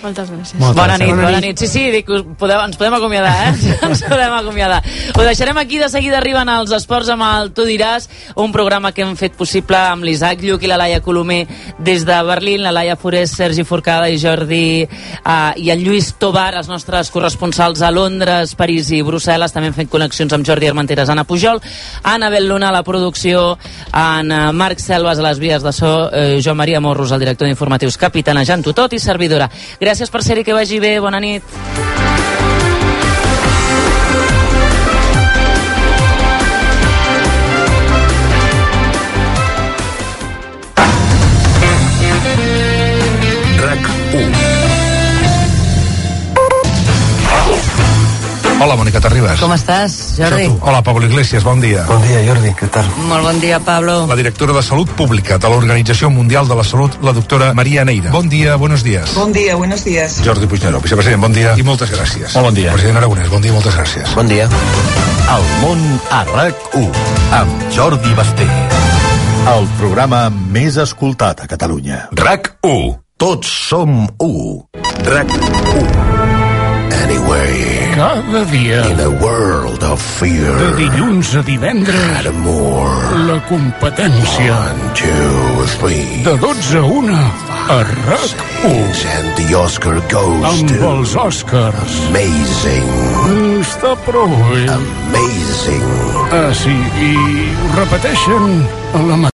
Moltes gràcies. Moltes bona nit, bona, bona nit. Sí, sí, dic, podeu, ens podem acomiadar, eh? ens podem acomiadar. Ho deixarem aquí, de seguida arriben els esports amb el Tu diràs, un programa que hem fet possible amb l'Isaac Lluc i la Laia Colomer des de Berlín, la Laia Forés, Sergi Forcada i Jordi uh, i el Lluís Tobar, els nostres corresponsals a Londres, París i Brussel·les, també hem fet connexions amb Jordi Armenteres, Anna Pujol, Anna Belluna a la producció, en uh, Marc Selves a les vies de so, uh, Joan Maria Morros, el director d'informatius, capitanejant tot i servidora. Gràcies Gràcies per ser-hi, que vagi bé. Bona nit. Hola, Mònica Terribas. Com estàs, Jordi? Hola, Pablo Iglesias, bon dia. Bon dia, Jordi, què tal? Molt bon dia, Pablo. La directora de Salut Pública de l'Organització Mundial de la Salut, la doctora Maria Neira. Bon dia, buenos días. Bon dia, buenos días. Jordi Puigneró, vicepresident, bon dia i moltes gràcies. Molt bon dia. President Aragonès, bon dia i moltes gràcies. Bon dia. El món a RAC1 amb Jordi Basté. El programa més escoltat a Catalunya. RAC1. Tots som u. RAC1. Anyway. Cada dia. In a world of fear. De dilluns a divendres. Add more. La competència. One, two, three. De 12 a 1 a RAC1. And the Oscar goes Amb to... els Oscars. Amazing. Està prou bé. Amazing. Ah, sí, i ho repeteixen a la